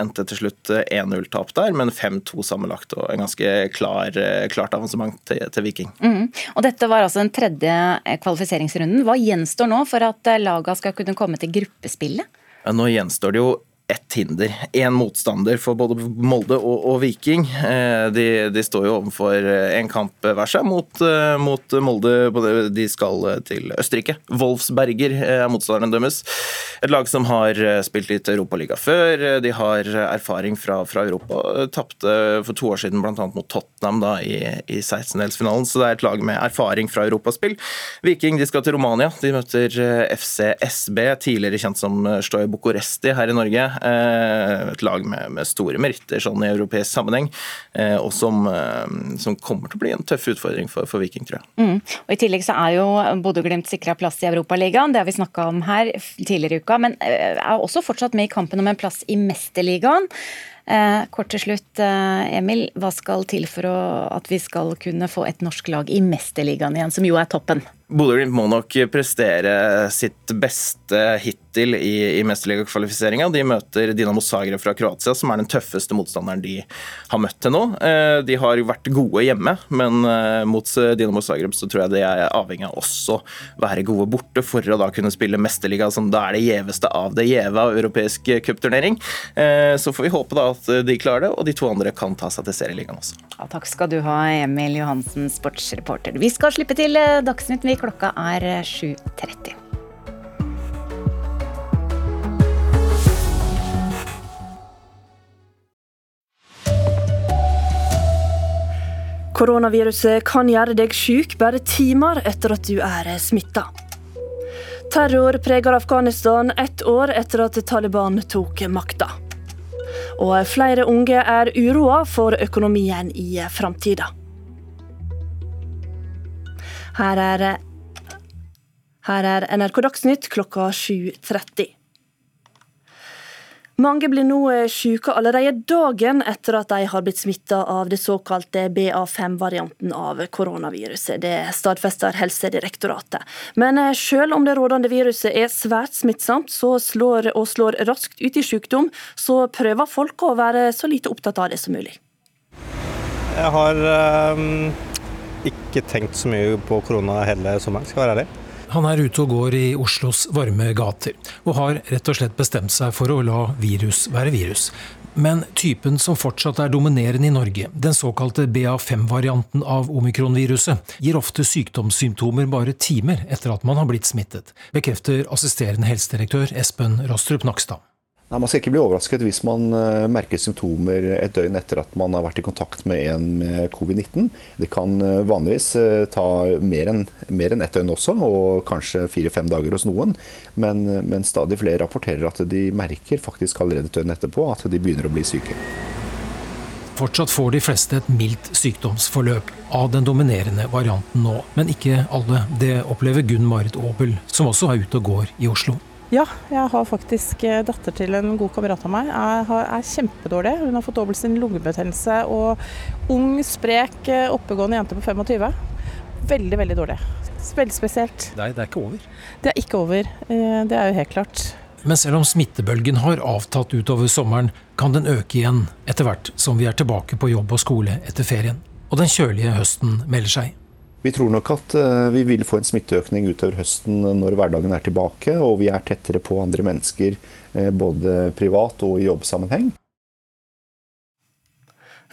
Endte til slutt 1-0-tap der, men 5-2 sammenlagt. Og en ganske klar, klart avansement til, til Viking. Mm. Og dette var altså den tredje eh, kvalifiseringsrunden. Hva gjenstår nå for at eh, laga skal kunne komme til gruppespillet? Nå gjenstår det jo ett hinder. Én motstander for både Molde og, og Viking. Eh, de, de, står jo overfor eh, en kamp hver seg mot, eh, mot, Molde. De skal til Østerrike. Wolfsberger er motstanderen deres. Et lag som har spilt litt Europaliga før. De har erfaring fra, fra Europa. Tapte for to år siden bl.a. mot Tottenham da, i, i 16-delsfinalen, så det er et lag med erfaring fra europaspill. Viking de skal til Romania. De møter FC SB, tidligere kjent som Stoy Bucuresti her i Norge. Eh, et lag med, med store meritter sånn i europeisk sammenheng, eh, og som, eh, som, kommer til å bli en tøff utfordring for, for Viking, tror jeg. Mm. Og I tillegg så er jo Bodø-Glimt sikra plass i Europaligaen, det har vi snakka om her tidligere i uka, men er også fortsatt med i kampen om en plass i Mesterligaen. Kort til slutt, Emil. Hva skal til for å, at vi skal kunne få et norsk lag i Mesterligaen igjen, som jo er toppen? Bodø-Glimt må nok prestere sitt beste hittil i, i mesterligakvalifiseringa. De møter Dinamo Zagreb fra Kroatia, som er den tøffeste motstanderen de har møtt til nå. Eh, de har vært gode hjemme, men eh, mot Dinamo Zagreb så tror jeg de er avhengig av også være gode borte for å da kunne spille mesterliga, som da er det gjeveste av det gjeve av europeisk cupturnering. Eh, så får vi håpe da at de klarer det, og de to andre kan ta seg til serieligaen også. Ja, takk skal du ha, Emil Johansen, sportsreporter. Vi skal slippe til Dagsnytt. Vi klokka er 7.30. Koronaviruset kan gjøre deg syk bare timer etter at du er smitta. Terror preger Afghanistan ett år etter at Taliban tok makta. Og flere unge er uroa for økonomien i framtida. Her er, her er NRK Dagsnytt klokka 7.30. Mange blir nå syke allerede dagen etter at de har blitt smitta av det såkalte BA5-varianten av koronaviruset. Det stadfester Helsedirektoratet. Men selv om det rådende viruset er svært smittsomt slår, og slår raskt ut i sykdom, så prøver folk å være så lite opptatt av det som mulig. Jeg har um ikke tenkt så mye på korona hele sommeren, skal være ærlig. Han er ute og går i Oslos varme gater, og har rett og slett bestemt seg for å la virus være virus. Men typen som fortsatt er dominerende i Norge, den såkalte BA5-varianten av omikronviruset, gir ofte sykdomssymptomer bare timer etter at man har blitt smittet, bekrefter assisterende helsedirektør Espen Rostrup Nakstad. Nei, Man skal ikke bli overrasket hvis man uh, merker symptomer et døgn etter at man har vært i kontakt med en med covid-19. Det kan uh, vanligvis uh, ta mer enn en ett døgn også, og kanskje fire-fem dager hos noen. Men, men, stadig flere rapporterer at de merker faktisk allerede et døgn etterpå at de begynner å bli syke. Fortsatt får de fleste et mildt sykdomsforløp av den dominerende varianten nå, men ikke alle. Det opplever Gunn Marit Aabel, som også er ute og går i Oslo. Ja, jeg har faktisk eh, datter til en god kamerat av meg. Jeg er kjempedårlig. Hun har fått dobbelt sin lungebetennelse og ung, sprek, eh, oppegående jente på 25. Veldig, veldig dårlig. Veldig spesielt. Nei, det er ikke over? Det er ikke over. Eh, det er jo helt klart. Men selv om smittebølgen har avtatt utover sommeren, kan den øke igjen etter hvert som vi er tilbake på jobb og skole etter ferien. Og den kjølige høsten melder seg. Vi tror nok at eh, vi vil få en smitteøkning utover høsten når hverdagen er tilbake, og vi er tettere på andre mennesker eh, både privat og i jobbsammenheng.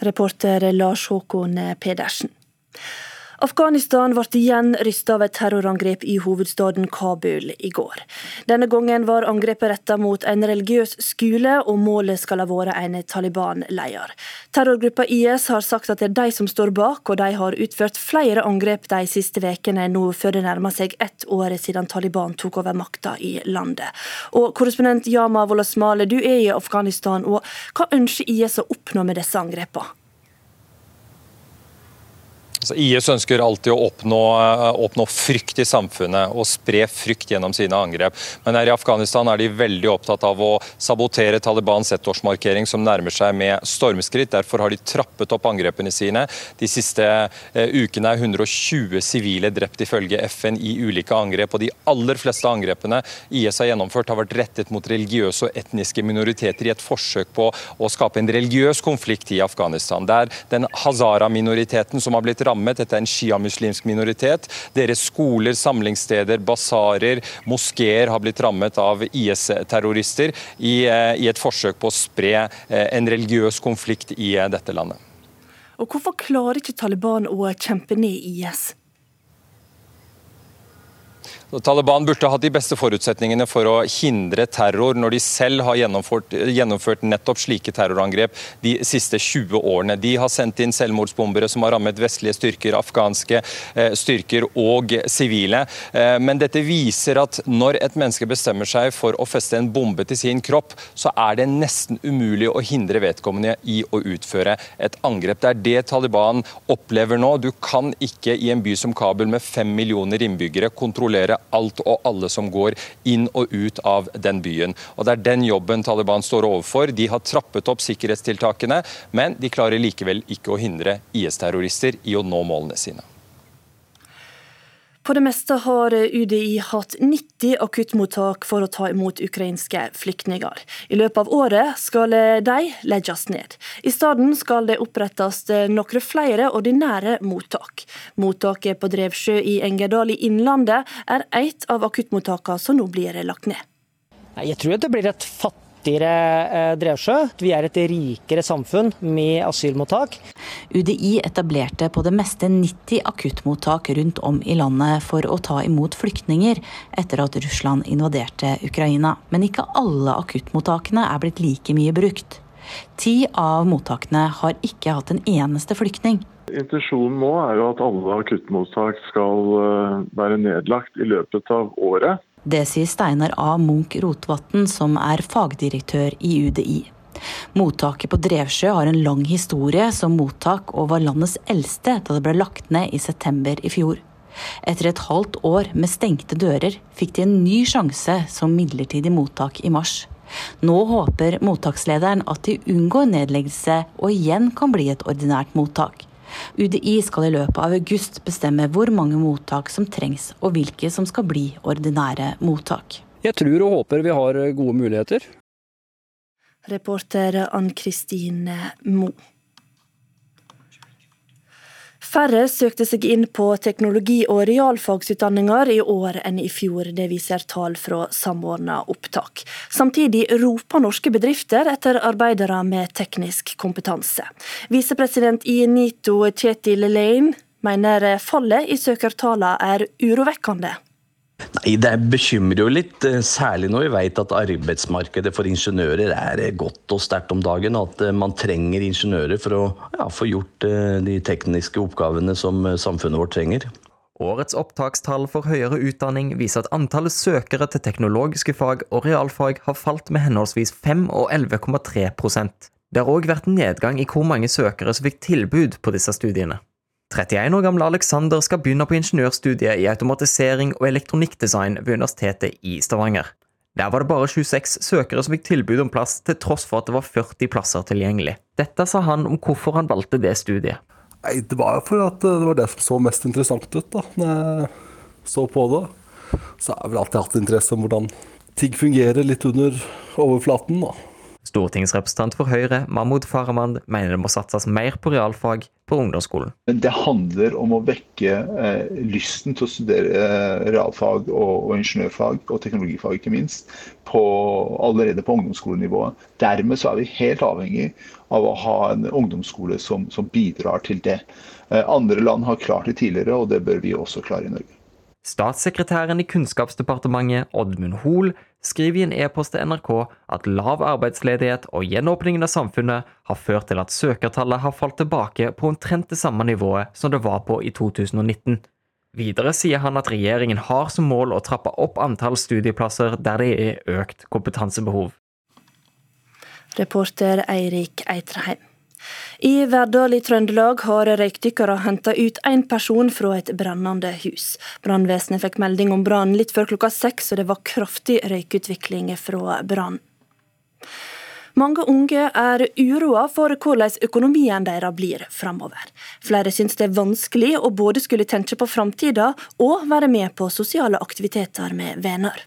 Reporter Lars Håkon Pedersen. Afghanistan ble igjen rysta av et terrorangrep i hovedstaden Kabul i går. Denne gangen var angrepet retta mot en religiøs skole, og målet skal ha vært en Taliban-leder. Terrorgruppa IS har sagt at det er de som står bak, og de har utført flere angrep de siste ukene, nå før det nærmer seg ett år siden Taliban tok over makta i landet. Og Korrespondent Yama Wolasmale, du er i Afghanistan, og hva ønsker IS å oppnå med disse angrepene? Altså, IS ønsker alltid å oppnå, eh, oppnå, frykt i samfunnet og spre frykt gjennom sine angrep. Men her i Afghanistan er de veldig opptatt av å sabotere Talibans ettårsmarkering som nærmer seg med stormskritt. Derfor har de trappet opp angrepene sine. De siste eh, ukene er 120 sivile drept ifølge FN i ulike angrep. og De aller fleste angrepene IS har gjennomført har vært rettet mot religiøse og etniske minoriteter i et forsøk på å skape en religiøs konflikt i Afghanistan. Det er den hazara-minoriteten som har blitt rammet rammet. Dette er en sjiamuslimsk minoritet. Deres skoler, samlingssteder, basarer, moskeer har blitt rammet av IS-terrorister i, eh, i, et forsøk på å spre eh, en religiøs konflikt i eh, dette landet. Og Hvorfor klarer ikke Taliban å kjempe ned IS? Taliban burde hatt de beste forutsetningene for å hindre terror, når de selv har gjennomført, gjennomført, nettopp slike terrorangrep de siste 20 årene. De har sendt inn selvmordsbombere som har rammet vestlige styrker, afghanske eh, styrker og sivile. Eh, men dette viser at når et menneske bestemmer seg for å feste en bombe til sin kropp, så er det nesten umulig å hindre vedkommende i å utføre et angrep. Det er det Taliban opplever nå. Du kan ikke i en by som Kabul med fem millioner innbyggere kontrollere alt og alle som går inn og ut av den byen. Og Det er den jobben Taliban står overfor. De har trappet opp sikkerhetstiltakene, men de klarer likevel ikke å hindre IS-terrorister i å nå målene sine. På det meste har UDI hatt 90 akuttmottak for å ta imot ukrainske flyktninger. I løpet av året skal de legges ned. I stedet skal det opprettes noen flere ordinære mottak. Mottaket på Drevsjø i Engerdal i Innlandet er et av akuttmottakene som nå blir lagt ned. Jeg tror det blir et fattig fattigere eh, Drevsjø. Vi er et rikere samfunn med asylmottak. UDI etablerte på det meste 90 akuttmottak rundt om i landet for å ta imot flyktninger etter at Russland invaderte Ukraina. Men ikke alle akuttmottakene er blitt like mye brukt. Ti av mottakene har ikke hatt en eneste flyktning. Intensjonen nå er jo at alle akuttmottak skal eh, være nedlagt i løpet av året. Det sier Steinar A. Munch Rotevatn, som er fagdirektør i UDI. Mottaket på Drevsjø har en lang historie som mottak, og var landets eldste da det ble lagt ned i september i fjor. Etter et halvt år med stengte dører fikk de en ny sjanse som midlertidig mottak i mars. Nå håper mottakslederen at de unngår nedleggelse og igjen kan bli et ordinært mottak. UDI skal i løpet av august bestemme hvor mange mottak som trengs, og hvilke som skal bli ordinære mottak. Jeg tror og håper vi har gode muligheter. Reporter Ann Kristine Moe. Færre søkte seg inn på teknologi- og realfagsutdanninger i år enn i fjor. Det viser tall fra Samordna opptak. Samtidig roper norske bedrifter etter arbeidere med teknisk kompetanse. Visepresident i NITO Kjetil Lein mener fallet i søkertallene er urovekkende. Nei, Det bekymrer jo litt, eh, særlig når vi vet at arbeidsmarkedet for ingeniører er eh, godt og sterkt om dagen. At eh, man trenger ingeniører for å ja, få gjort de tekniske oppgavene som samfunnet vårt trenger. Årets opptakstall for høyere utdanning viser at antallet søkere til teknologiske fag og realfag har falt med henholdsvis 5 og 11,3 Det har òg vært nedgang i hvor mange søkere som fikk tilbud på disse studiene. 31 år gamle Alexander skal begynne på ingeniørstudiet i automatisering og elektronikkdesign ved Universitetet i Stavanger. Der var det bare 26 søkere som fikk tilbud om plass, til tross for at det var 40 plasser tilgjengelig. Dette sa han om hvorfor han valgte det studiet. Nei, Det var for at det var det som så mest interessant ut da når jeg så på det. Så har jeg vel alltid hatt interesse om hvordan ting fungerer litt under overflaten. da. Stortingsrepresentant for Høyre, Mahmoud Farahmand, mener det må satses mer på realfag på ungdomsskolen. Det handler om å vekke eh, lysten til å studere eh, realfag og, og, ingeniørfag, og teknologifag ikke minst, på, allerede på ungdomsskolenivået. Dermed så er vi helt avhengig av å ha en ungdomsskole som, som bidrar til det. Eh, andre land har klart det tidligere, og det bør vi også klare i Norge. Statssekretæren i Kunnskapsdepartementet, Oddmund Hoel, skriver i en e-post til NRK at lav arbeidsledighet og gjenåpningen av samfunnet har ført til at søkertallet har falt tilbake på omtrent det samme nivået som det var på i 2019. Videre sier han at regjeringen har som mål å trappe opp antall studieplasser der det er økt kompetansebehov. Reporter Eirik Eitreheim. I Verdal i Trøndelag har røykdykkere henta ut én person fra et brennende hus. Brannvesenet fikk melding om brannen litt før klokka seks, og det var kraftig røykutvikling fra brannen. Mange unge er uroa for hvordan økonomien deres blir framover. Flere syns det er vanskelig å både skulle tenke på framtida og være med på sosiale aktiviteter med venner.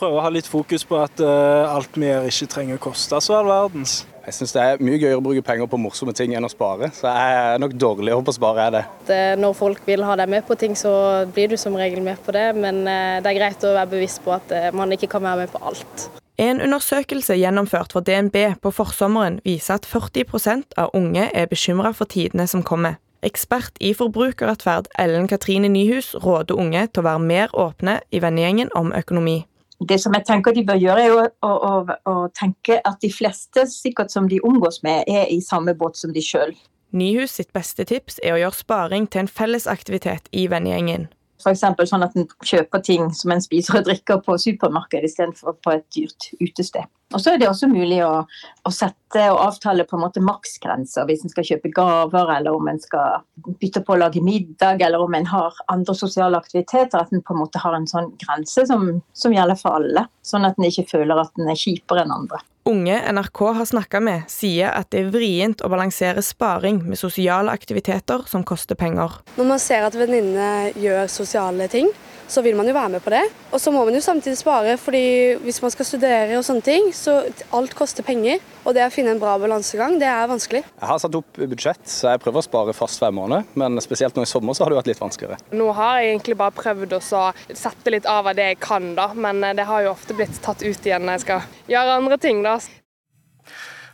Prøve å ha litt fokus på at uh, alt vi gjør ikke trenger å koste så all verdens. Jeg syns det er mye gøyere å bruke penger på morsomme ting enn å spare, så jeg er nok dårligere på å spare. er det. Når folk vil ha deg med på ting, så blir du som regel med på det, men eh, det er greit å være bevisst på at eh, man ikke kan være med på alt. En undersøkelse gjennomført for DNB på forsommeren viser at 40% av unge er bekymra for tidene som kommer. Ekspert i forbrukerrettferd Ellen Katrine Nyhus råder unge til å være mer åpne i vennegjengen om økonomi det som jeg tenker de bør gjøre, er å, å, å, tenke at de fleste sikkert som de omgås med, er i samme båt som de sjøl. Nyhus sitt beste tips er å gjøre sparing til en fellesaktivitet i vennegjengen. F.eks. sånn at en kjøper ting som en spiser og drikker på supermarkedet istedenfor på et dyrt utested. Og så er det også mulig å, å sette og avtale på en måte maksgrenser hvis en skal kjøpe gaver, eller om en skal bytte på å lage middag, eller om en har andre sosiale aktiviteter. At en på en måte har en sånn grense som, som gjelder for alle. Sånn at en ikke føler at en er kjipere enn andre. Unge NRK har snakka med, sier at det er vrient å balansere sparing med sosiale aktiviteter som koster penger. Når man ser at venninnene gjør sosiale ting, så vil man jo være med på det. Og så må man jo samtidig spare, fordi hvis man skal studere og sånne ting, så alt koster penger. Og det å finne en bra balansegang, det er vanskelig. Jeg har satt opp budsjett, så jeg prøver å spare fast hver måned. Men spesielt nå i sommer så har det vært litt vanskeligere. Nå har jeg egentlig bare prøvd å sette litt av av det jeg kan, da. Men det har jo ofte blitt tatt ut igjen når jeg skal gjøre andre ting, da.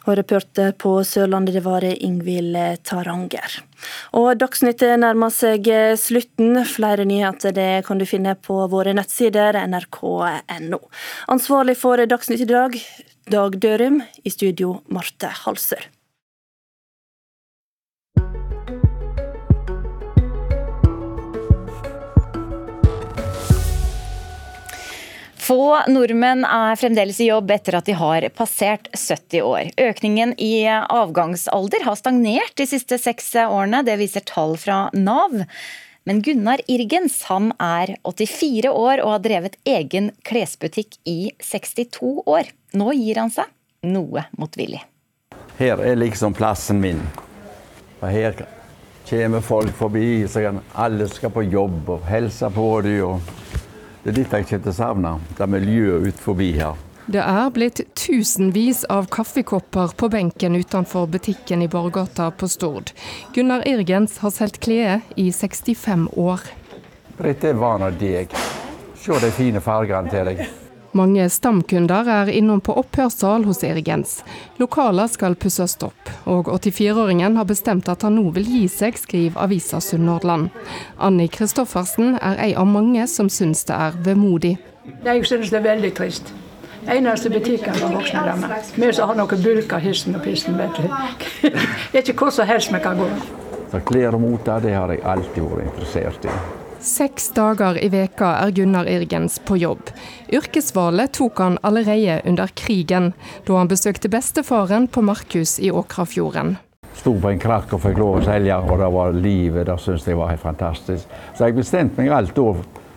Og reporter på Sørlandet, det var Ingvild Taranger. Og Dagsnytt nærmer seg slutten. Flere nyheter det kan du finne på våre nettsider nrk.no. Ansvarlig for Dagsnytt i dag, Dag Dørum. I studio, Marte Halsør. Få nordmenn er fremdeles i jobb etter at de har passert 70 år. Økningen i avgangsalder har stagnert de siste seks årene, det viser tall fra Nav. Men Gunnar Irgens han er 84 år og har drevet egen klesbutikk i 62 år. Nå gir han seg, noe motvillig. Her er liksom plassen min. Og her kommer folk forbi, så alle skal på jobb og hilse på dem. Det er litt jeg kommer til å savne, det miljøet ut forbi her. Det er blitt tusenvis av kaffekopper på benken utenfor butikken i Borgata på Stord. Gunnar Irgens har solgt klær i 65 år. Dette er van av deg. Se de fine fargene til deg. Mange stamkunder er innom på opphørssal hos Erigens. Lokaler skal pusses opp, og 84-åringen har bestemt at han nå vil gi seg, skriver avisa Sunnhordland. Anni Kristoffersen er ei av mange som syns det er vemodig. Jeg syns det er veldig trist. Eneste butikken for voksne damer. Vi som har noen bulker hissen og pissen, vet du. Det er ikke hvor som helst vi kan gå. Så klær og mote, det har jeg alltid vært interessert i. Seks dager i veka er Gunnar Irgens på jobb. Yrkesvalget tok han allerede under krigen, da han besøkte bestefaren på Markhus i Åkrafjorden. Sto på en krakk og fikk lov å selge, og det var livet. Det syntes jeg var helt fantastisk. Så jeg bestemte meg alt da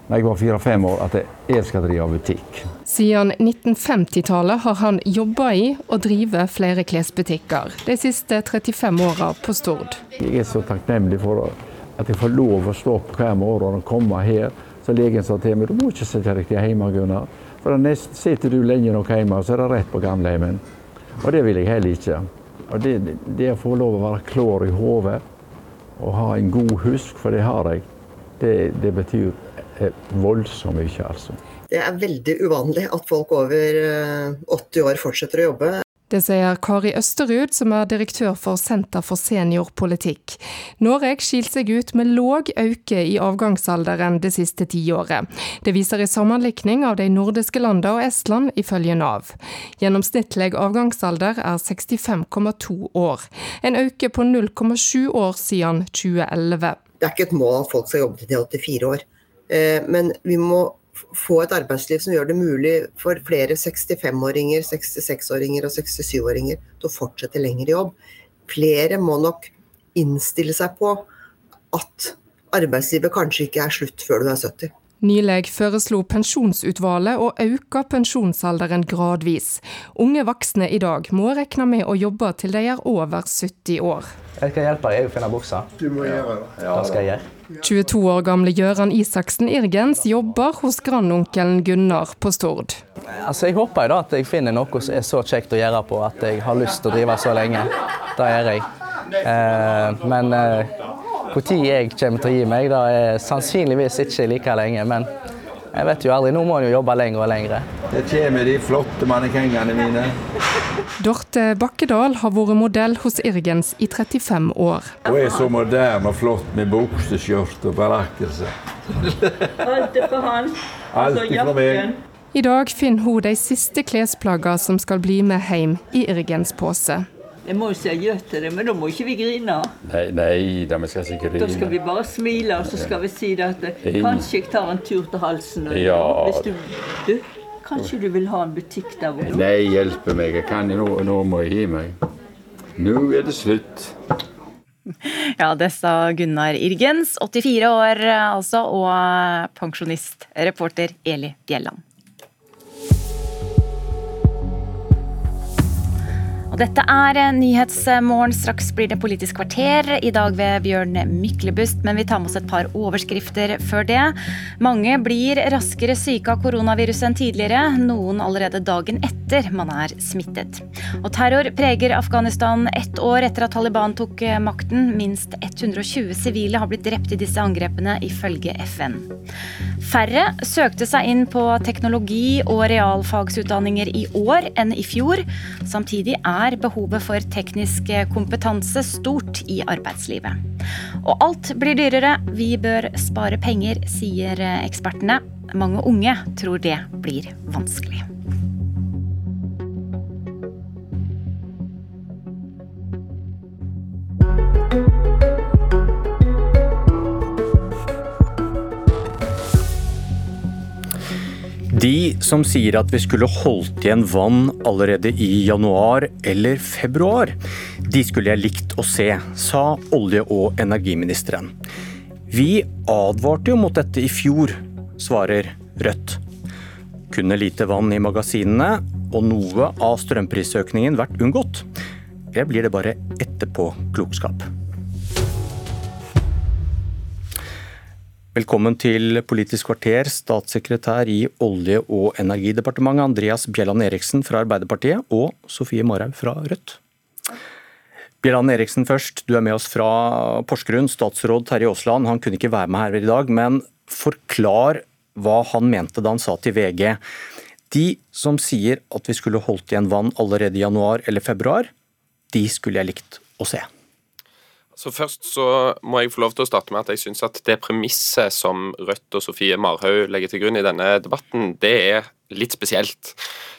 da jeg var fire-fem år, at jeg skal drive butikk. Siden 1950-tallet har han jobba i og driver flere klesbutikker, de siste 35 åra på Stord. Jeg er så takknemlig for det at jeg får lov å stå opp hver morgen og komme her. Så legen sa til meg du må ikke sette deg hjemme, Gunnar. For nest, sitter du lenge nok hjemme, så er det rett på gamlehjemmet. Og det vil jeg heller ikke. Og det, det å få lov å være klar i hodet og ha en god husk, for det har jeg, det, det betyr eh, voldsomt mye, altså. Det er veldig uvanlig at folk over 80 år fortsetter å jobbe. Det sier Kari Østerud, som er direktør for Senter for seniorpolitikk. Norge skilte seg ut med låg økning i avgangsalderen det siste tiåret. Det viser i sammenlikning av de nordiske landene og Estland, ifølge Nav. Gjennomsnittlig avgangsalder er 65,2 år, en økning på 0,7 år siden 2011. Det er ikke et mål at folk skal jobbe til de er 84 år, eh, men vi må få et arbeidsliv som gjør det mulig for flere 65-åringer, 66-åringer og 67-åringer til å fortsette lenger i jobb. Flere må nok innstille seg på at arbeidslivet kanskje ikke er slutt før du er 70. Nylig foreslo pensjonsutvalget å øke pensjonsalderen gradvis. Unge voksne i dag må regne med å jobbe til de er over 70 år. Jeg skal hjelpe deg å finne buksa. Du må gjøre det. Ja, det skal jeg gjøre. 22 år gamle Gøran Isaksen Irgens jobber hos grandonkelen Gunnar på Stord. Altså, jeg håper da at jeg finner noe som er så kjekt å gjøre på at jeg har lyst til å drive så lenge. Det gjør jeg. Eh, men eh, når jeg kommer til å gi meg, det er sannsynligvis ikke like lenge. Men jeg vet jo aldri. Nå må en jo jobbe lenger og lenger. Det kommer de flotte mannekengene mine. Dorte Bakkedal har vært modell hos Irgens i 35 år. Hun er så moderne og flott med bukseskjørt og barakkelse. Alt er for han. Alt er for meg. I dag finner hun de siste klesplaggene som skal bli med hjem i Irgens pose. Jeg må jo si adjø til det, men da må ikke vi grine. Nei, nei da, vi skal ikke grine. Da skal vi bare smile, og så skal vi si det at kanskje jeg tar en tur til halsen. Ja. Hvis du, du, kanskje du vil ha en butikk der borte? Nei, hjelpe meg. Jeg kan, nå, nå må jeg gi meg. Nå er det slutt. Ja, det sa Gunnar Irgens, 84 år altså, og pensjonist, reporter Eli Bjelland. Dette er Nyhetsmorgen. Straks blir det Politisk kvarter. I dag ved Bjørn Myklebust, men vi tar med oss et par overskrifter før det. Mange blir raskere syke av koronaviruset enn tidligere, noen allerede dagen etter man er smittet. Og terror preger Afghanistan ett år etter at Taliban tok makten. Minst 120 sivile har blitt drept i disse angrepene, ifølge FN. Færre søkte seg inn på teknologi- og realfagsutdanninger i år enn i fjor. Samtidig er er behovet for teknisk kompetanse stort i arbeidslivet. Og alt blir dyrere, vi bør spare penger, sier ekspertene. Mange unge tror det blir vanskelig. De som sier at vi skulle holdt igjen vann allerede i januar eller februar, de skulle jeg likt å se, sa olje- og energiministeren. Vi advarte jo mot dette i fjor, svarer Rødt. Kunne lite vann i magasinene og noe av strømprisøkningen vært unngått? Eller blir det bare etterpåklokskap? Velkommen til Politisk kvarter, statssekretær i Olje- og energidepartementet Andreas Bjelland Eriksen fra Arbeiderpartiet og Sofie Marhaug fra Rødt. Bjelland Eriksen først, du er med oss fra Porsgrunn. Statsråd Terje Aasland han kunne ikke være med her i dag, men forklar hva han mente da han sa til VG. De som sier at vi skulle holdt igjen vann allerede i januar eller februar, de skulle jeg likt å se. Så Først så må jeg få lov til å starte med at jeg syns at det premisset som Rødt og Sofie Marhaug legger til grunn i denne debatten, det er litt spesielt.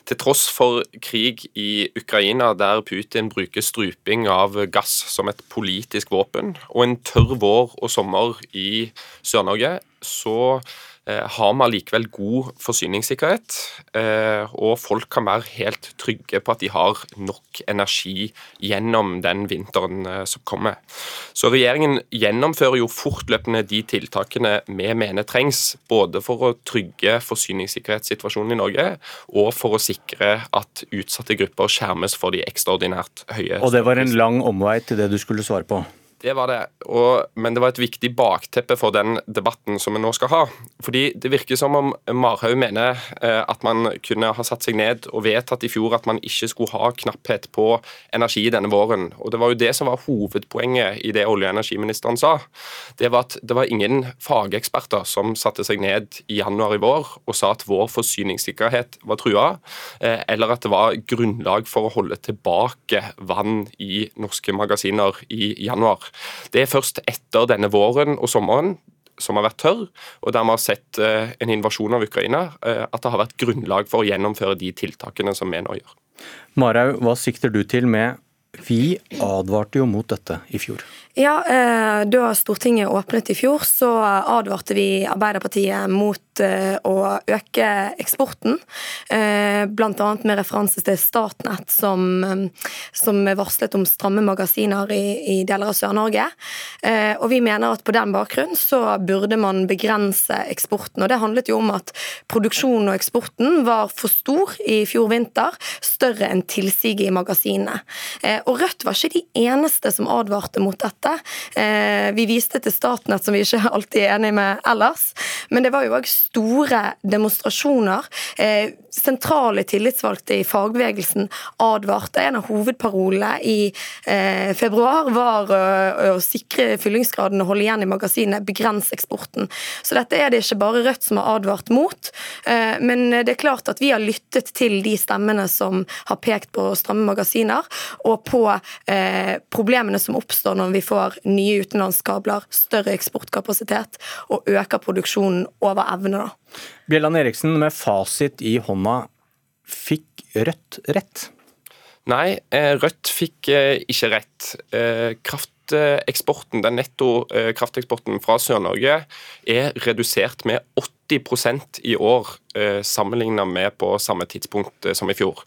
Til tross for krig i Ukraina, der Putin bruker struping av gass som et politisk våpen, og en tørr vår og sommer i Sør-Norge, så har vi allikevel god forsyningssikkerhet, eh, og folk kan være helt trygge på at de har nok energi gjennom den vinteren eh, som kommer. Så Regjeringen gjennomfører jo fortløpende de tiltakene vi mener trengs, både for å trygge forsyningssikkerhetssituasjonen i Norge, og for å sikre at utsatte grupper skjermes for de ekstraordinært høye Og det var en lang omvei til det du skulle svare på? Det var det, og, men det var et viktig bakteppe for den debatten som vi nå skal ha. Fordi Det virker som om Marhaug mener eh, at man kunne ha satt seg ned og vedtatt i fjor at man ikke skulle ha knapphet på energi denne våren. Og Det var jo det som var hovedpoenget i det olje- og energiministeren sa. Det var at det var ingen fageksperter som satte seg ned i januar i vår og sa at vår forsyningssikkerhet var trua, eh, eller at det var grunnlag for å holde tilbake vann i norske magasiner i januar. Det er først etter denne våren og sommeren som har vært tørr, og der vi har sett eh, en invasjon av Ukraina, eh, at det har vært grunnlag for å gjennomføre de tiltakene som vi nå gjør. Marhaug, hva sikter du til med vi advarte jo mot dette i fjor. Ja, eh, Da Stortinget åpnet i fjor, så advarte vi Arbeiderpartiet mot eh, å øke eksporten. Eh, Bl.a. med referanse til Statnett, som, som varslet om stramme magasiner i, i deler av Sør-Norge. Og Vi mener at på den bakgrunn så burde man begrense eksporten. og Det handlet jo om at produksjonen og eksporten var for stor i fjor vinter, større enn tilsiget i magasinene. Og Rødt var ikke de eneste som advarte mot dette. Eh, vi viste til Statnett, som vi ikke alltid er enig med ellers. Men det var jo òg store demonstrasjoner. Eh, sentrale tillitsvalgte i fagbevegelsen advarte. En av hovedparolene i eh, februar var å sikre fyllingsgraden og holde igjen i magasinet, begrense eksporten. Så dette er det ikke bare Rødt som har advart mot. Men det er klart at vi har lyttet til de stemmene som har pekt på stramme magasiner, og på problemene som oppstår når vi får nye utenlandskabler, større eksportkapasitet og øker produksjonen over evne. Bjelland Eriksen, med fasit i hånda, fikk Rødt rett? Nei, eh, Rødt fikk eh, ikke rett. Eh, krafteksporten, Den netto krafteksporten fra Sør-Norge er redusert med 80% i år Eh, sammenlignet med på samme tidspunkt eh, som i fjor.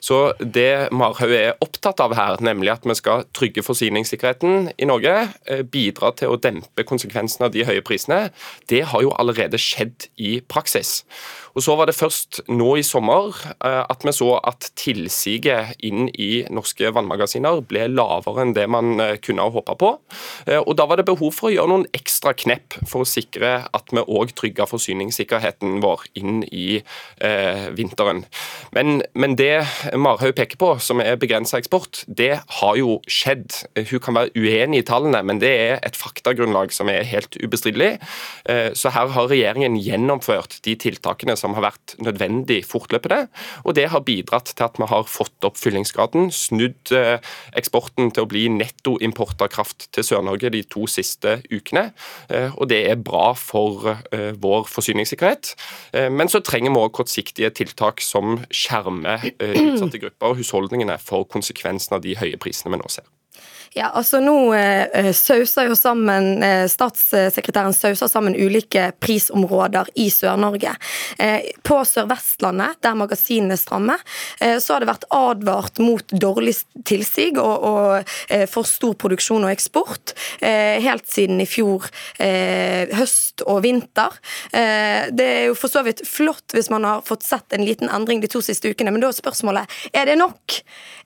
Så Det Marhaug er opptatt av her, nemlig at vi skal trygge forsyningssikkerheten i Norge, eh, bidra til å dempe konsekvensene av de høye prisene, det har jo allerede skjedd i praksis. Og Så var det først nå i sommer at vi så at tilsiget inn i norske vannmagasiner ble lavere enn det man kunne ha håpa på. Og Da var det behov for å gjøre noen ekstra knepp for å sikre at vi òg trygga forsyningssikkerheten vår inn i eh, vinteren. Men, men det Marhaug peker på, som er begrensa eksport, det har jo skjedd. Hun kan være uenig i tallene, men det er et faktagrunnlag som er helt ubestridelig. Eh, så her har regjeringen gjennomført de tiltakene som har vært nødvendig fortløpende, og det har bidratt til at vi har fått opp fyllingsgraden, snudd eh, eksporten til å bli nettoimport av kraft til Sør-Norge de to siste ukene. Eh, og det er bra for vår forsyningssikkerhet. Men så trenger vi også kortsiktige tiltak som skjermer eh, utsatte grupper og husholdningene for konsekvensen av de høye prisene vi nå ser. Ja, altså nå eh, sauser jo sammen eh, Statssekretæren sauser sammen ulike prisområder i Sør-Norge. Eh, på Sør-Vestlandet, der magasinene strammer, eh, så har det vært advart mot dårlig tilsig og, og eh, for stor produksjon og eksport eh, helt siden i fjor høst og vinter. det er jo for så vidt flott hvis man har fått sett en liten endring de to siste ukene, men da er spørsmålet er det nok?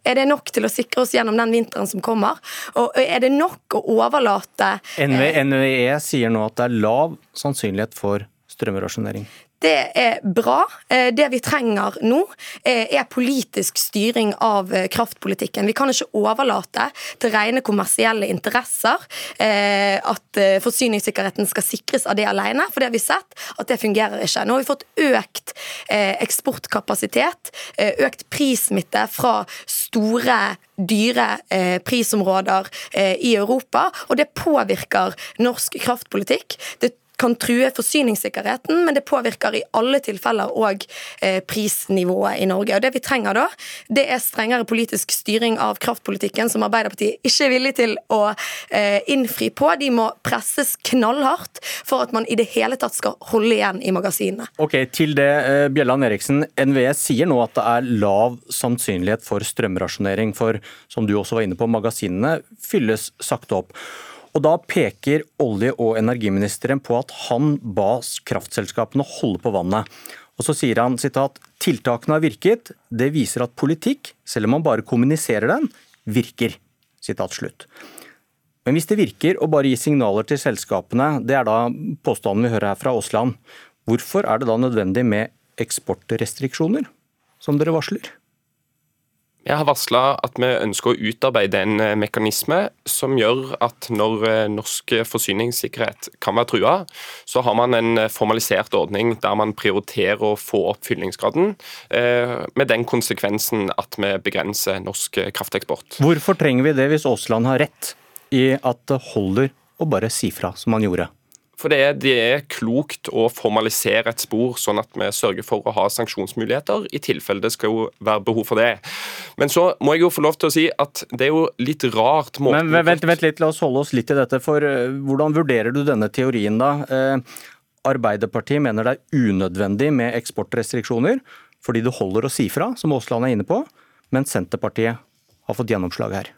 Er det nok til å sikre oss gjennom den vinteren som kommer? Og Er det nok å overlate NVE e sier nå at det er lav sannsynlighet for strømrasjonering. Det er bra. Eh, det vi trenger nå, eh, er politisk styring av eh, kraftpolitikken. Vi kan ikke overlate til rene kommersielle interesser at forsyningssikkerheten skal sikres av det alene, for det har vi sett at det fungerer ikke. Nå har vi fått økt eksportkapasitet, økt prissmitte fra store dyre prisområder i Europa, og det påvirker norsk kraftpolitikk. Det kan true forsyningssikkerheten, men det påvirker i alle tilfeller òg eh, prisnivået i Norge. Og Det vi trenger da, det er strengere politisk styring av kraftpolitikken, som Arbeiderpartiet ikke er villig til å eh, innfri på. De må presses knallhardt for at man i det hele tatt skal holde igjen i magasinene. Ok, Til det, eh, Bjelland Eriksen. NVE sier nå at det er lav sannsynlighet for strømrasjonering, for som du også var inne på, magasinene fylles sakte opp. Og Da peker olje- og energiministeren på at han ba kraftselskapene holde på vannet. Og Så sier han sitat, tiltakene har virket, det viser at politikk, selv om man bare kommuniserer den, virker. Sitat slutt. Men hvis det virker å bare gi signaler til selskapene, det er da påstanden vi hører her fra Aasland, hvorfor er det da nødvendig med eksportrestriksjoner, som dere varsler? Jeg har varsla at vi ønsker å utarbeide en eh, mekanisme som gjør at når eh, norsk forsyningssikkerhet kan være trua, så har man en eh, formalisert ordning der man prioriterer å få opp fyllingsgraden, med den konsekvensen at vi begrenser norsk krafteksport. Hvorfor trenger vi det hvis Aasland har rett i at det holder å bare si fra, som han gjorde? For det er, det er, klokt å formalisere et spor, sånn at vi sørger for å ha sanksjonsmuligheter i tilfelle det skal jo være behov for det. Men så må jeg jo få lov til å si at det er jo litt rart Men vent, vent litt, La oss holde oss litt i dette. for uh, Hvordan vurderer du denne teorien, da? Uh, Arbeiderpartiet mener det er unødvendig med eksportrestriksjoner fordi det holder å si fra, som Aasland er inne på, men Senterpartiet har fått gjennomslag her.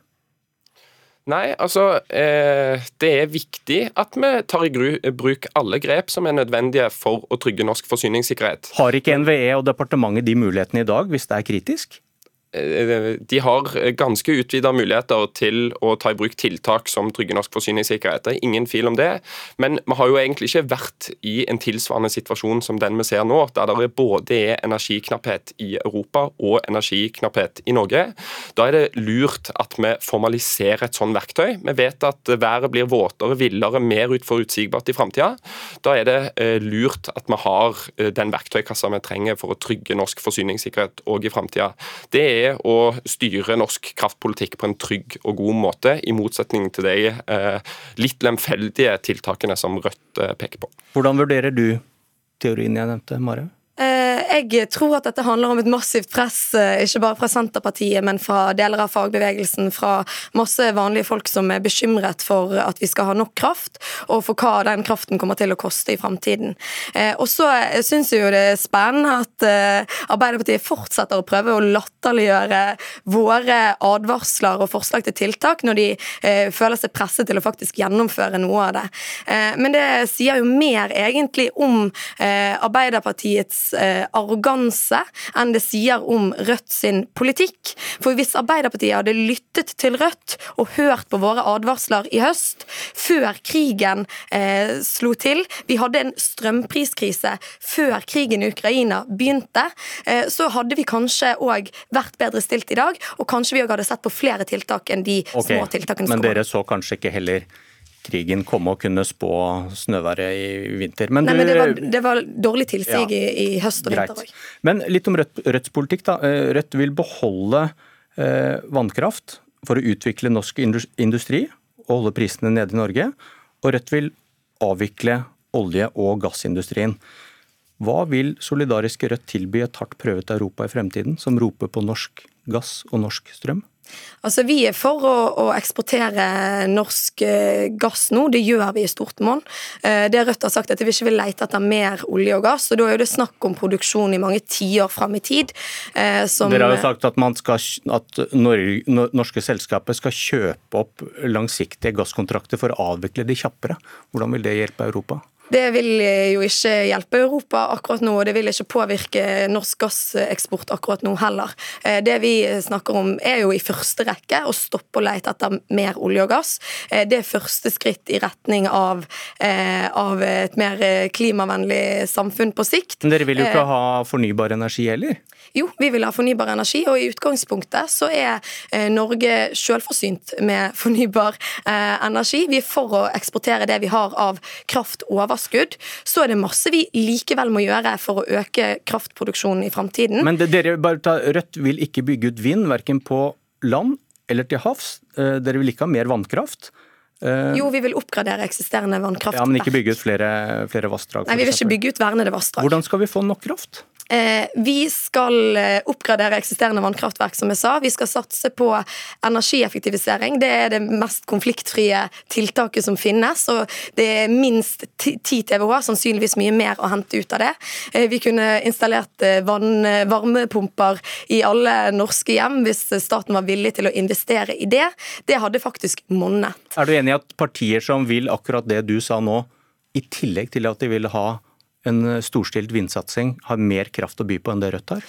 Nei, altså eh, Det er viktig at vi tar i bruk alle grep som er nødvendige for å trygge norsk forsyningssikkerhet. Har ikke NVE og departementet de mulighetene i dag, hvis det er kritisk? De har ganske utvida muligheter til å ta i bruk tiltak som trygger norsk forsyningssikkerhet. Det er ingen fil om det. Men vi har jo egentlig ikke vært i en tilsvarende situasjon som den vi ser nå, der det både er energiknapphet i Europa og energiknapphet i Norge. Da er det lurt at vi formaliserer et sånt verktøy. Vi vet at været blir våtere, villere, mer utforutsigbart i framtida. Da er det eh, lurt at vi har eh, den verktøykassa vi trenger for å trygge norsk forsyningssikkerhet òg i framtida. Det er er å styre norsk kraftpolitikk på en trygg og god måte, i motsetning til de eh, litt lemfeldige tiltakene som Rødt eh, peker på. Hvordan vurderer du teorien jeg nevnte, Mare? Eh, jeg tror at dette handler om et massivt press, eh, ikke bare fra Senterpartiet, men fra deler av fagbevegelsen, fra masse vanlige folk som er bekymret for at vi skal ha nok kraft, og for hva den kraften kommer til å koste i framtiden. Eh, og så syns jeg jo det er spennende at Arbeiderpartiet fortsetter å prøve å latterliggjøre våre advarsler og forslag til tiltak når de føler seg presset til å faktisk gjennomføre noe av det. Men det sier jo mer egentlig om Arbeiderpartiets eh, arroganse enn det sier om Rødt sin politikk. For hvis Arbeiderpartiet hadde lyttet til Rødt og hørt på våre advarsler i høst, før krigen eh, slo til, vi hadde en strømpriskrise før krigen i Ukraina begynte, eh, så hadde vi kanskje òg vært bedre stilt i dag, og kanskje vi òg hadde sett på flere tiltak enn de okay, små tiltakene. Men dere så kanskje ikke heller krigen komme og kunne spå snøværet i vinter. Men, Nei, men det, var, det, var, dårlig tilsig ja, i, i, høst og greit. vinter òg. Men litt om Rødt, Rødts politikk. da. Eh, Rødt vil beholde eh, vannkraft for å utvikle norsk industri og holde prisene nede i Norge. Og Rødt vil avvikle olje- og gassindustrien. Hva vil solidariske Rødt tilby et hardt prøvet Europa i fremtiden, som roper på norsk gass og norsk strøm? Altså, Vi er for å, å, eksportere norsk eh, gass nå, det gjør vi i stort monn. Eh, det Rødt har sagt at vi ikke vil lete etter mer olje og gass, og da er det snakk om produksjon i mange tiår fram i tid. Eh, som, Dere har jo sagt at, skal, at Norge, norske selskaper skal kjøpe opp langsiktige gasskontrakter for å avvikle de kjappere. Hvordan vil det hjelpe Europa? Det vil jo ikke hjelpe Europa akkurat nå, og det vil ikke påvirke norsk gasseksport akkurat nå heller. Eh, det vi snakker om er jo i første rekke å stoppe å lete etter mer olje og gass. Eh, det er første skritt i retning av, eh, av et mer klimavennlig samfunn på sikt. Men dere vil jo ikke ha fornybar energi heller? Jo, vi vil ha fornybar energi, og i utgangspunktet så er Norge selvforsynt med fornybar energi. Vi er for å eksportere det vi har av kraft over overskudd, så er det masse vi likevel må gjøre for å øke kraftproduksjonen i framtiden. Men det, dere bare ta, Rødt vil ikke bygge ut vind, verken på land eller til havs. Eh, dere vil ikke ha mer vannkraft. Eh, jo, vi vil oppgradere eksisterende vannkraftverk. Ja, Men ikke bygge ut flere, flere vassdrag? Nei, vi vil ikke bygge ut vernede vassdrag. Hvordan skal vi få nok kraft? Eh, vi skal eh, oppgradere eksisterende vannkraftverk, som jeg sa. Vi skal satse på energieffektivisering. Det er det mest konfliktfrie tiltaket som finnes. Og det er minst 10 TWh, sannsynligvis mye mer å hente ut av det. Eh, vi kunne installert vann, varmepumper i alle norske hjem hvis staten var villig til å investere i det. Det hadde faktisk monnet. Er du enig i at partier som vil akkurat det du sa nå, i tillegg til at de vil ha en storstilt vindsatsing har mer kraft å by på enn det Rødt har?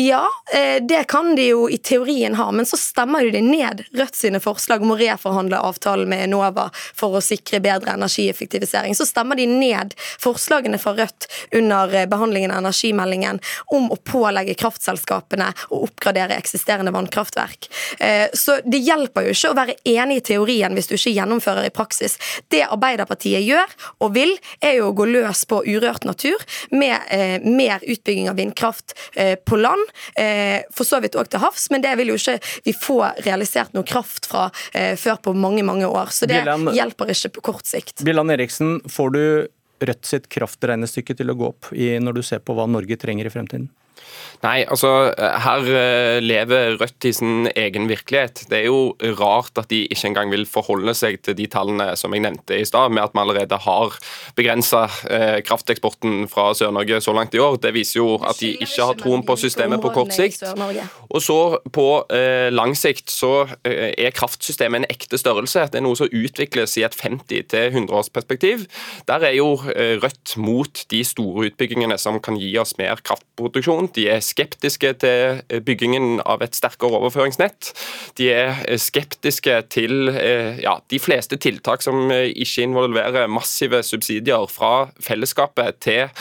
Ja, eh, det kan de jo i teorien ha, men så stemmer jo de ned Rødt sine forslag om å reforhandle avtalen med Enova for å sikre bedre energieffektivisering. Så stemmer de ned forslagene fra Rødt under eh, behandlingen av energimeldingen om å pålegge kraftselskapene å oppgradere eksisterende vannkraftverk. Eh, så det hjelper jo ikke å være enig i teorien hvis du ikke gjennomfører i praksis. Det Arbeiderpartiet gjør og vil, er jo å gå løs på urørt natur med mer utbygging av vindkraft på land, for så vidt òg til havs, men det vil jo ikke vi få realisert noe kraft fra før på mange, mange år. Så det Bjelland, hjelper ikke på kort sikt. Bjelland Eriksen, får du Rødt sitt kraftregnestykke til å gå opp i, når du ser på hva Norge trenger i fremtiden? Nei, altså her eh, lever Rødt i sin egen virkelighet. Det er jo rart at de ikke engang vil forholde seg til de tallene som jeg nevnte i stad, med at vi allerede har begrensa eh, krafteksporten fra Sør-Norge så langt i år. Det viser jo at de ikke har troen på systemet på kort sikt. Og så på eh, lang sikt så er kraftsystemet en ekte størrelse. Det er noe som utvikles i et 50- til 100-årsperspektiv. Der er jo Rødt mot de store utbyggingene som kan gi oss mer kraftproduksjon. De er skeptiske til eh, byggingen av et sterkere overføringsnett. De er eh, skeptiske til eh, ja, de fleste tiltak som ikke involverer massive subsidier fra fellesskapet til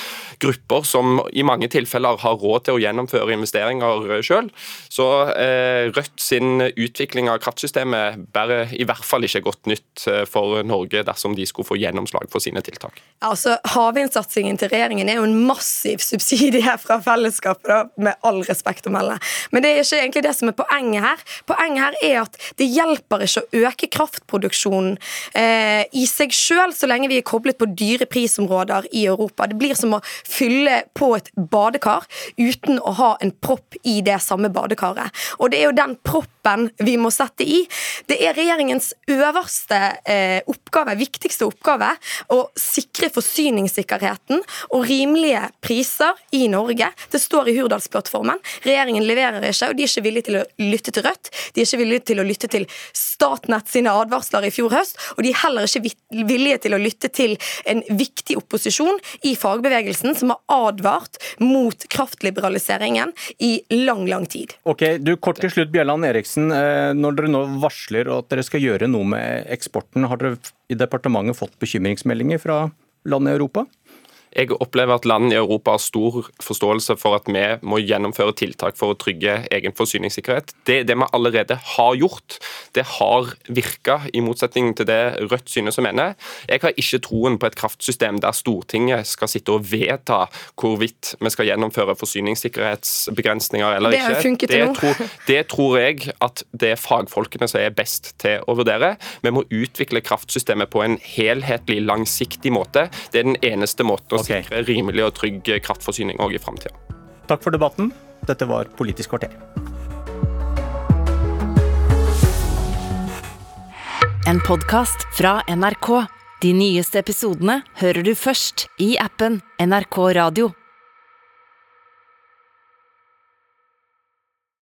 grupper som i mange tilfeller har råd til å gjennomføre investeringer sjøl. Så Rødt sin utvikling av kraftsystemet bærer i hvert fall ikke godt nytt for Norge dersom de skulle få gjennomslag for sine tiltak. Altså, Havvindsatsingen til regjeringen er jo en massiv subsidie fra fellesskapet. Da, med all respekt å melde. Men det er ikke egentlig det som er poenget her. Poenget her er at det hjelper ikke å øke kraftproduksjonen eh, i seg sjøl så lenge vi er koblet på dyre prisområder i Europa. Det blir som å fylle på et badekar uten å ha en propp i det samme badekaret. Og det er jo den proppen vi må sette i. Det er regjeringens øverste eh, oppgave, viktigste oppgave, å sikre forsyningssikkerheten og rimelige priser i Norge. Det står i Hurdalsplattformen. Regjeringen leverer ikke, og de er ikke villige til å lytte til Rødt. De er ikke villige til å lytte til Statnett sine advarsler i fjor høst, og de er heller ikke villige til å lytte til en viktig opposisjon i fagbevegelsen som har advart mot kraftliberaliseringen i lang, lang tid. Ok, du Kort til slutt, Bjelland Eriksen. Eh, når dere nå varsler at dere skal gjøre noe med eksporten, har dere i departementet fått bekymringsmeldinger fra land i Europa? Jeg opplever at land i Europa har stor forståelse for at vi må gjennomføre tiltak for å trygge egen forsyningssikkerhet. Det, det vi allerede har gjort, det har virka, i motsetning til det Rødt synes å mene. Jeg har ikke troen på et kraftsystem der Stortinget skal sitte og vedta hvorvidt vi skal gjennomføre forsyningssikkerhetsbegrensninger eller det ikke. Det, tror, det tror jeg at det er fagfolkene som er best til å vurdere. Vi må utvikle kraftsystemet på en helhetlig, langsiktig måte. Det er den eneste måten å okay. sikre rimelig og trygg kraftforsyning òg i framtida. Takk for debatten. Dette var Politisk kvarter. En podkast fra NRK. De nyeste episodene hører du først i appen NRK Radio.